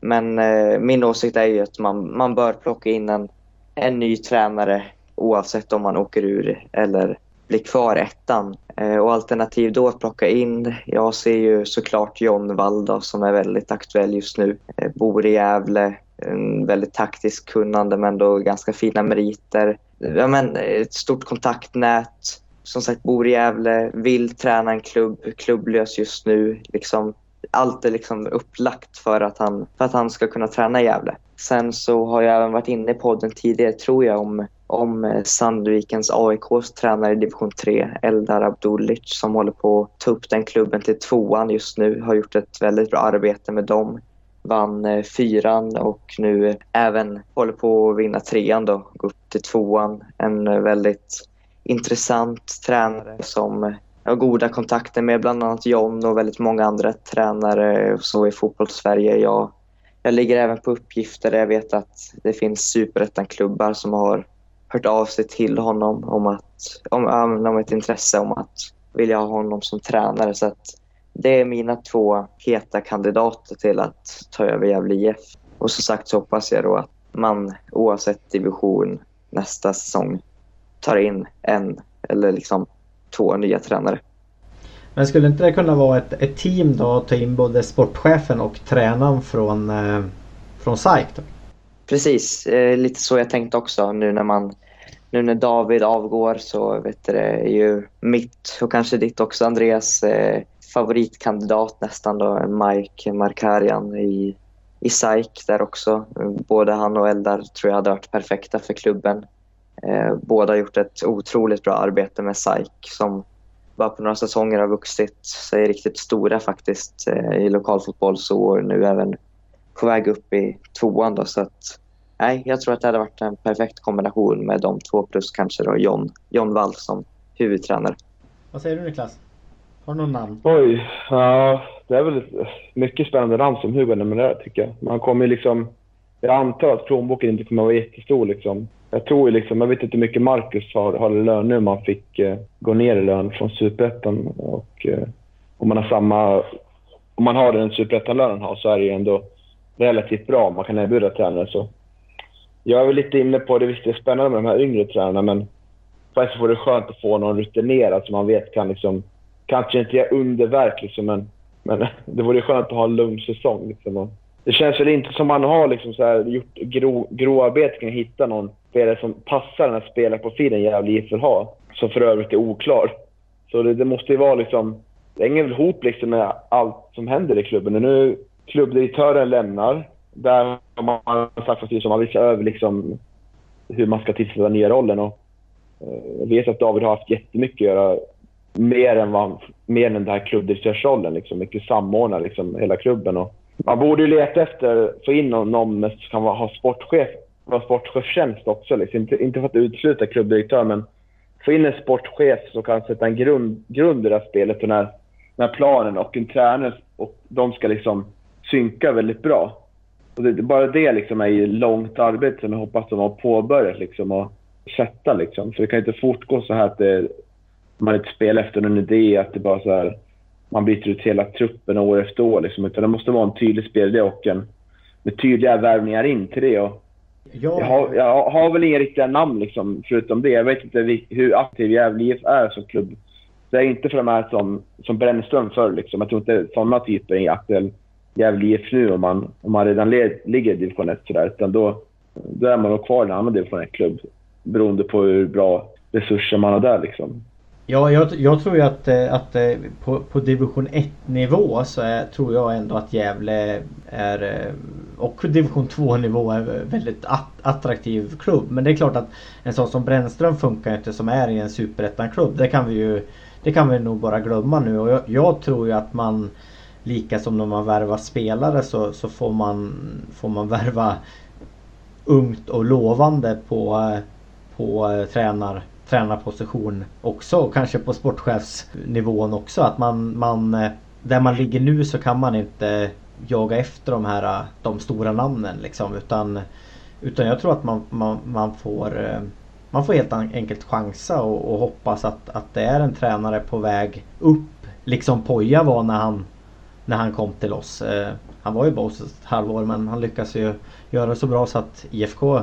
Speaker 3: Men eh, min åsikt är ju att man, man bör plocka in en, en ny tränare oavsett om man åker ur eller blir kvar ettan. Eh, och alternativ då att plocka in, jag ser ju såklart John Wall som är väldigt aktuell just nu. Eh, bor i Gävle, en väldigt taktiskt kunnande men ändå ganska fina meriter ja, men, ett stort kontaktnät. Som sagt, bor i Gävle, vill träna en klubb, klubblös just nu. Liksom, allt är liksom upplagt för att, han, för att han ska kunna träna i Gävle. Sen så har jag även varit inne i podden tidigare, tror jag, om, om eh, Sandvikens AIKs tränare i division 3, Eldar Abdulic, som håller på att ta upp den klubben till tvåan just nu. Har gjort ett väldigt bra arbete med dem vann eh, fyran och nu även håller på att vinna trean då, gå upp till tvåan. En eh, väldigt intressant tränare som jag har goda kontakter med bland annat John och väldigt många andra tränare så i fotbollssverige. Jag, jag ligger även på uppgifter där jag vet att det finns superettan-klubbar som har hört av sig till honom om, att, om, om ett intresse om att vilja ha honom som tränare. Så att det är mina två heta kandidater till att ta över Gävle IF. Och som sagt så hoppas jag då att man oavsett division nästa säsong tar in en eller liksom två nya tränare.
Speaker 6: Men skulle inte det kunna vara ett, ett team då att ta in både sportchefen och tränaren från, eh, från SAIK?
Speaker 3: Precis, eh, lite så jag tänkte också nu när man nu när David avgår så vet du, det är ju mitt och kanske ditt också Andreas eh, favoritkandidat nästan då, Mike Markarian i, i SAIK där också. Både han och Eldar tror jag hade varit perfekta för klubben. Eh, båda har gjort ett otroligt bra arbete med SAIK som bara på några säsonger har vuxit sig riktigt stora faktiskt eh, i lokalfotboll så nu även på väg upp i tvåan. Då, så att, nej, jag tror att det hade varit en perfekt kombination med de två plus kanske då John, John Wall som huvudtränare.
Speaker 6: Vad säger du Niklas? Har du någon namn?
Speaker 7: Oj, ja, det är väl mycket spännande namn som Hugo nämner där tycker jag. Man kommer liksom... Jag antar att plånboken inte kommer att vara jättestor liksom. Jag tror liksom, jag vet inte hur mycket Marcus har, har lön nu. Man fick eh, gå ner i lön från Superettan och eh, om man har samma... Om man har den Superettan-lönen har så är det ju ändå relativt bra om man kan erbjuda tränare så. Jag är väl lite inne på det, visst det är spännande med de här yngre tränarna men faktiskt vore det skönt att få någon rutinerad som man vet kan liksom kanske inte göra underverk liksom, men, men det vore skönt att ha en lugn säsong. Liksom. Det känns väl inte som man har liksom, så här, gjort gro, grovarbete kring att hitta någon spelare som passar den här spelarprofilen Gävle IF vill ha, som för övrigt är oklar. Så det, det måste ju vara liksom... Det hänger väl ihop liksom med allt som händer i klubben. Nu klubbdirektören lämnar. Där har man sagt att man vill se över liksom hur man ska tillsätta nya rollen. Och, eh, jag vet att David har haft jättemycket att göra mer än, vad, mer än den här klubbdirektörsrollen. Liksom, mycket samordna liksom, hela klubben. Och man borde ju leta efter, få in någon, någon som kan vara, ha sportchef, vara sportchefstjänst också. Liksom. Inte, inte för att utesluta klubbdirektör, men få in en sportchef som kan sätta en grund, grund i det här spelet och den här planen och en tränare och de ska liksom synka väldigt bra. Och det, bara det liksom är ju långt arbete som jag hoppas de har påbörjat liksom och sätta liksom. För det kan inte fortgå så här att det man inte spelar efter någon idé, att det bara så här, man byter ut hela truppen år efter år. Liksom, utan det måste vara en tydlig spelidé och en, med tydliga värvningar in till det. Och jag, har, jag har väl inga riktiga namn liksom, förutom det. Jag vet inte hur aktiv Gävle IF är som klubb. Det är inte för de här som, som Brännström förr. Liksom. Jag tror inte sådana typer är aktuell Gävle IF nu om man, om man redan led, ligger i division 1. Sådär. Utan då, då är man nog kvar i en annan division 1-klubb beroende på hur bra resurser man har där. Liksom.
Speaker 6: Ja, jag, jag tror ju att, eh, att eh, på, på division 1 nivå så är, tror jag ändå att Gävle är eh, och division 2 nivå är väldigt attraktiv klubb. Men det är klart att en sån som Brännström funkar inte som är i en superettan-klubb. Det kan vi ju det kan vi nog bara glömma nu och jag, jag tror ju att man Lika som när man värvar spelare så, så får, man, får man värva ungt och lovande på, på tränar tränarposition också och kanske på sportchefsnivån också. Att man, man, eh, där man ligger nu så kan man inte jaga efter de här eh, de stora namnen liksom utan Utan jag tror att man, man, man får eh, Man får helt enkelt chansa och, och, hoppas att, att det är en tränare på väg upp Liksom Poja var när han När han kom till oss Han var ju bara hos ett halvår men han lyckas ju Göra det så bra så att IFK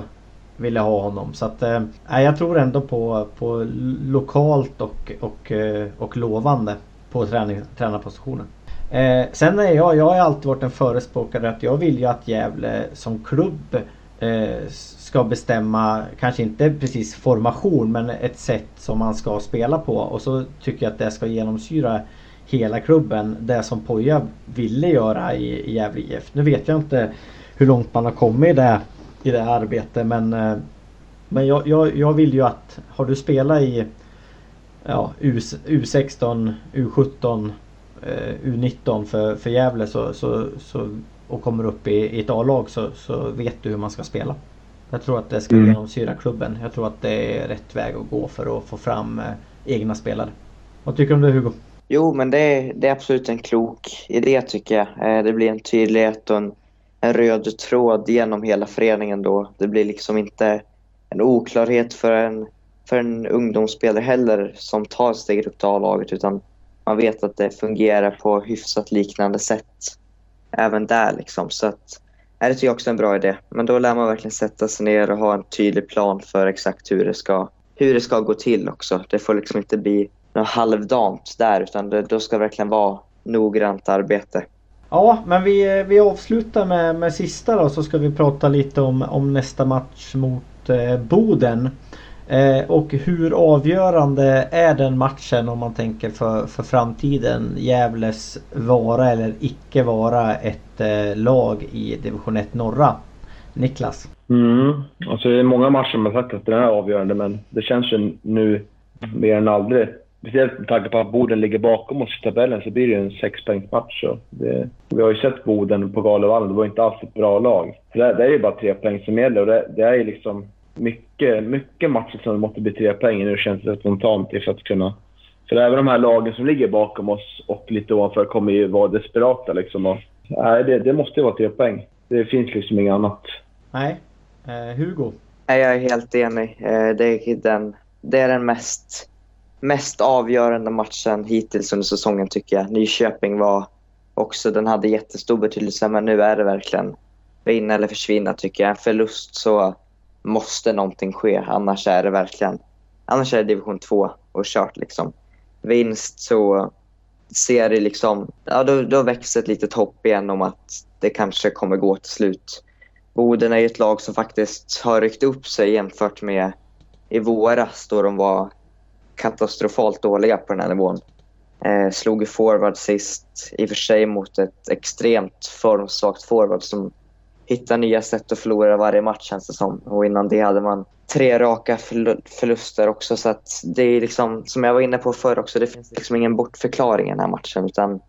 Speaker 6: ville ha honom. Så att, eh, jag tror ändå på, på lokalt och, och, eh, och lovande på träning, tränarpositionen. Eh, sen är jag, jag har alltid varit en förespråkare att jag vill ju att Gävle som klubb eh, ska bestämma, kanske inte precis formation men ett sätt som man ska spela på. Och så tycker jag att det ska genomsyra hela klubben. Det som Poja ville göra i, i Gävle IF. Nu vet jag inte hur långt man har kommit i det i det här arbetet men eh, Men jag, jag, jag vill ju att Har du spelat i Ja U, U16 U17 U19 för, för Gävle så, så, så och kommer upp i, i ett A-lag så, så vet du hur man ska spela. Jag tror att det ska mm. genomsyra klubben. Jag tror att det är rätt väg att gå för att få fram eh, egna spelare. Vad tycker du om det Hugo?
Speaker 3: Jo, men det är, det är absolut en klok idé tycker jag. Eh, det blir en tydlighet och en en röd tråd genom hela föreningen då. Det blir liksom inte en oklarhet för en, för en ungdomsspelare heller som tar steget upp till A-laget utan man vet att det fungerar på hyfsat liknande sätt även där liksom. Så att, det tycker jag också är en bra idé. Men då lär man verkligen sätta sig ner och ha en tydlig plan för exakt hur det ska, hur det ska gå till också. Det får liksom inte bli något halvdant där utan det, då ska det verkligen vara noggrant arbete.
Speaker 6: Ja, men vi, vi avslutar med, med sista då så ska vi prata lite om, om nästa match mot eh, Boden. Eh, och hur avgörande är den matchen om man tänker för, för framtiden? Gävles vara eller icke vara ett eh, lag i division 1 norra? Niklas?
Speaker 7: Mm. Alltså det är många matcher man har sagt att den är avgörande, men det känns ju nu mer än aldrig. Speciellt med tanke på att Boden ligger bakom oss i tabellen så blir det ju en sexpoängsmatch. Vi har ju sett Boden på Galevallen, det var inte alls ett bra lag. Så det, det är ju bara tre poäng som gäller och det, det är ju liksom mycket, mycket matcher som måste bli tre poäng nu känns det spontant för att kunna... För även de här lagen som ligger bakom oss och lite ovanför kommer ju vara desperata liksom. Och, nej, det, det måste ju vara tre poäng. Det finns liksom inget annat.
Speaker 6: Nej. Eh, Hugo?
Speaker 3: Jag är helt enig. Eh, det är den, det är den mest, mest avgörande matchen hittills under säsongen tycker jag. Nyköping var också, den hade jättestor betydelse men nu är det verkligen vinna eller försvinna tycker jag. En förlust så måste någonting ske. Annars är det verkligen annars är det division 2 och kört. Liksom. Vinst så ser det liksom, ja, då, då växer ett litet hopp igen om att det kanske kommer gå till slut. Boden är ett lag som faktiskt har ryckt upp sig jämfört med i våras då de var katastrofalt dåliga på den här nivån. Eh, slog i forward sist, i och för sig mot ett extremt formsvagt forward som hittar nya sätt att förlora varje match känns det som. Och innan det hade man tre raka förluster också. Så att det är liksom, som jag var inne på förr också, det finns liksom ingen bortförklaring i den här matchen. Utan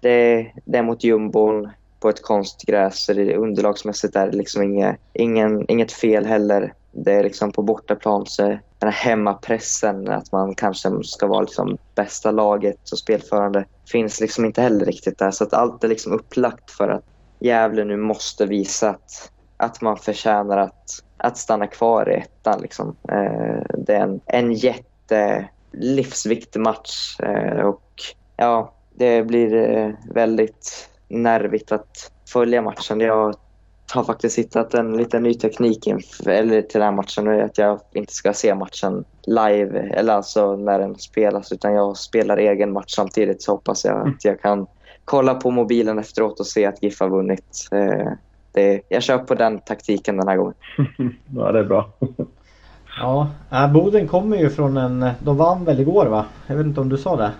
Speaker 3: det, det är mot jumbon på ett konstgräs. Så det, underlagsmässigt är det liksom inget, ingen, inget fel heller. Det är liksom på bortaplan så den här hemmapressen att man kanske ska vara liksom bästa laget och spelförande finns liksom inte heller riktigt där. Så att allt är liksom upplagt för att Gävle nu måste visa att, att man förtjänar att, att stanna kvar i ettan. Liksom. Eh, det är en, en jätte livsviktig match eh, och ja, det blir eh, väldigt nervigt att följa matchen. Jag har faktiskt hittat en liten ny teknik inför, eller till den här matchen. att jag inte ska se matchen live, eller alltså när den spelas, utan jag spelar egen match samtidigt. Så hoppas jag att jag kan kolla på mobilen efteråt och se att GIF har vunnit. Eh, det, jag kör på den taktiken den här gången.
Speaker 7: ja, det är bra.
Speaker 6: ja, äh, Boden kommer ju från en... De vann väl igår va? Jag vet inte om du sa det?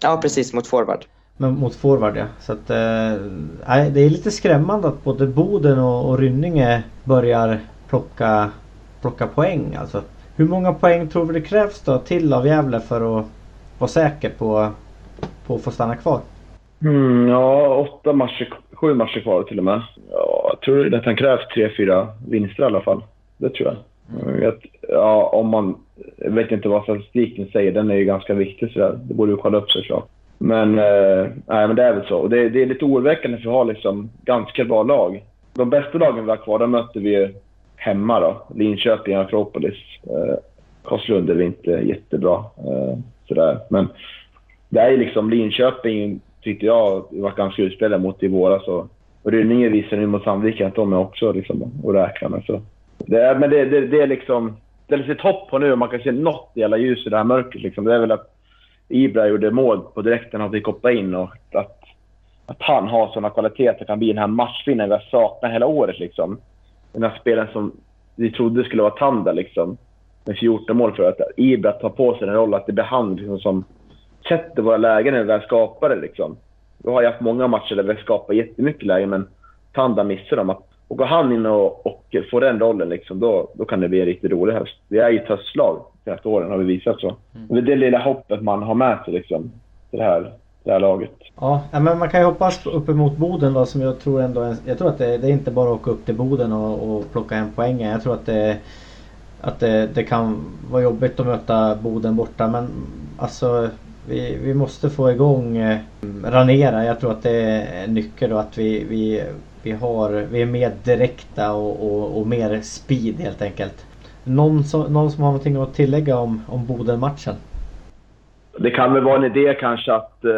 Speaker 3: Ja, precis. Mot forward.
Speaker 6: Men mot forward ja. Så att, äh, det är lite skrämmande att både Boden och, och Rynninge börjar plocka, plocka poäng. Alltså, hur många poäng tror du det krävs då till av Gävle för att vara säker på, på att få stanna kvar?
Speaker 7: Mm, ja, åtta matcher, sju matcher kvar till och med. Ja, jag tror att det krävs tre, fyra vinster i alla fall. Det tror jag. Mm. Vet, ja, om man, jag vet inte vad statistiken säger, den är ju ganska viktig sådär. Det borde ju kolla upp såklart. Men, eh, nej, men det är väl så. Och det, det är lite oroväckande för vi har liksom ganska bra lag. De bästa lagen vi har kvar, de möter vi hemma då. Linköping, Akropolis. Eh, Karlslund är vi inte jättebra. Eh, sådär. Men det är liksom Linköping tyckte jag var ganska utspelade mot i våras. Och, och Rynninge visar nu mot Sandviken att de är också liksom att räkna med. Så. Det är, men det, det, det är liksom... Det är lite hopp på nu om man kan se något jävla ljus i det här mörkret. Liksom. Det är väl att Ibra gjorde mål på direkten och fick hoppa in och att, att han har sådana kvaliteter kan bli den här matchvinnaren vi har saknat hela året. Liksom. Den här spelaren som vi trodde skulle vara Tanda liksom, med 14 mål för att Ibra tar på sig den rollen, att det blir han liksom, som sätter våra lägen när vi väl skapar det. Liksom. Vi har ju haft många matcher där vi skapar jättemycket lägen, men Tanda missar dem. Och går han in och, och får den rollen, liksom, då, då kan det bli en riktigt rolig höst. Vi är ju ett höstlag senaste åren, har vi visat så. Mm. Det är det lilla hoppet man har med sig liksom, till det här, det här laget.
Speaker 6: Ja, men man kan ju hoppas uppemot Boden då som jag tror ändå... Jag tror att det, det är inte bara att åka upp till Boden och, och plocka en poäng. Jag tror att det att det, det, kan vara jobbigt att möta Boden borta men alltså vi, vi måste få igång eh, Ranera. Jag tror att det är en nyckel och att vi, vi, vi, har, vi är mer direkta och, och, och mer speed helt enkelt. Någon som, någon som har någonting att tillägga om, om Boden-matchen?
Speaker 7: Det kan väl vara en idé kanske att... Eh,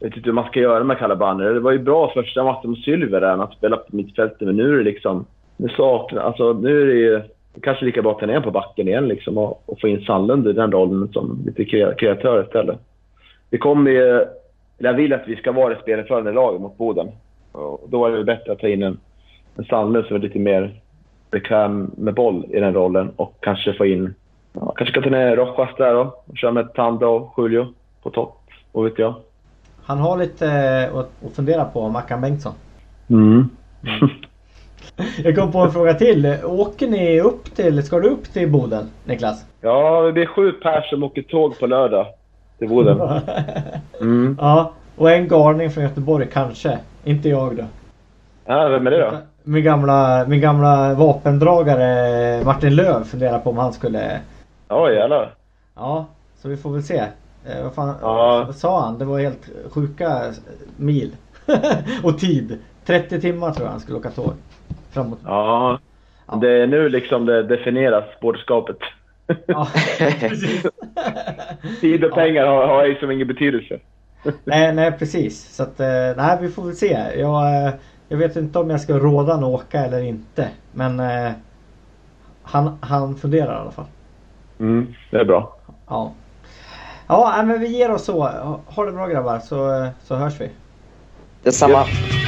Speaker 7: jag vet inte hur man ska göra med Kalabaner. Det var ju bra första matchen mot Sylver att spela på mittfältet, men nu är det liksom... Nu saknar... Alltså nu är det ju kanske lika bra att ta ner på backen igen liksom, och, och få in Sandlund i den rollen som lite kreatör istället. Vi kommer ju... Jag vill att vi ska vara det spelförande laget mot Boden. Och då är det bättre att ta in en, en Sandlund som är lite mer bekväm med boll i den rollen och kanske få in Ja, kanske ska ta ner Rojas där då och köra med Tanda och Julio på topp. Vad vet jag.
Speaker 6: Han har lite eh, att, att fundera på, Mackan Bengtsson.
Speaker 7: Mm.
Speaker 6: Jag kom på en fråga till. Åker ni upp till, ska du upp till Boden, Niklas?
Speaker 7: ja, det blir sju pers som åker tåg på lördag till Boden. Mm.
Speaker 6: ja, och en galning från Göteborg kanske. Inte jag då.
Speaker 7: Ja, vem är det då?
Speaker 6: Min gamla, min gamla vapendragare Martin Löv funderar på om han skulle...
Speaker 7: Oj, jävlar.
Speaker 6: Ja, så vi får väl se. Eh, vad fan
Speaker 7: Ja.
Speaker 6: vad sa han? Det var helt sjuka mil. och tid. 30 timmar tror jag han skulle åka tåg. Framåt.
Speaker 7: Ja, det är nu liksom det definieras, båtskapet.
Speaker 6: Ja.
Speaker 7: Tid och pengar har, har liksom ingen betydelse.
Speaker 6: nej, nej precis. Så att, eh, nej vi får väl se. Jag, eh, jag vet inte om jag ska råda honom åka eller inte. Men eh, han, han funderar i alla fall.
Speaker 7: Mm, det är bra.
Speaker 6: Ja. Ja, men vi ger oss så. Ha- det bra grabbar så, så hörs vi.
Speaker 3: Detsamma.
Speaker 7: Yes.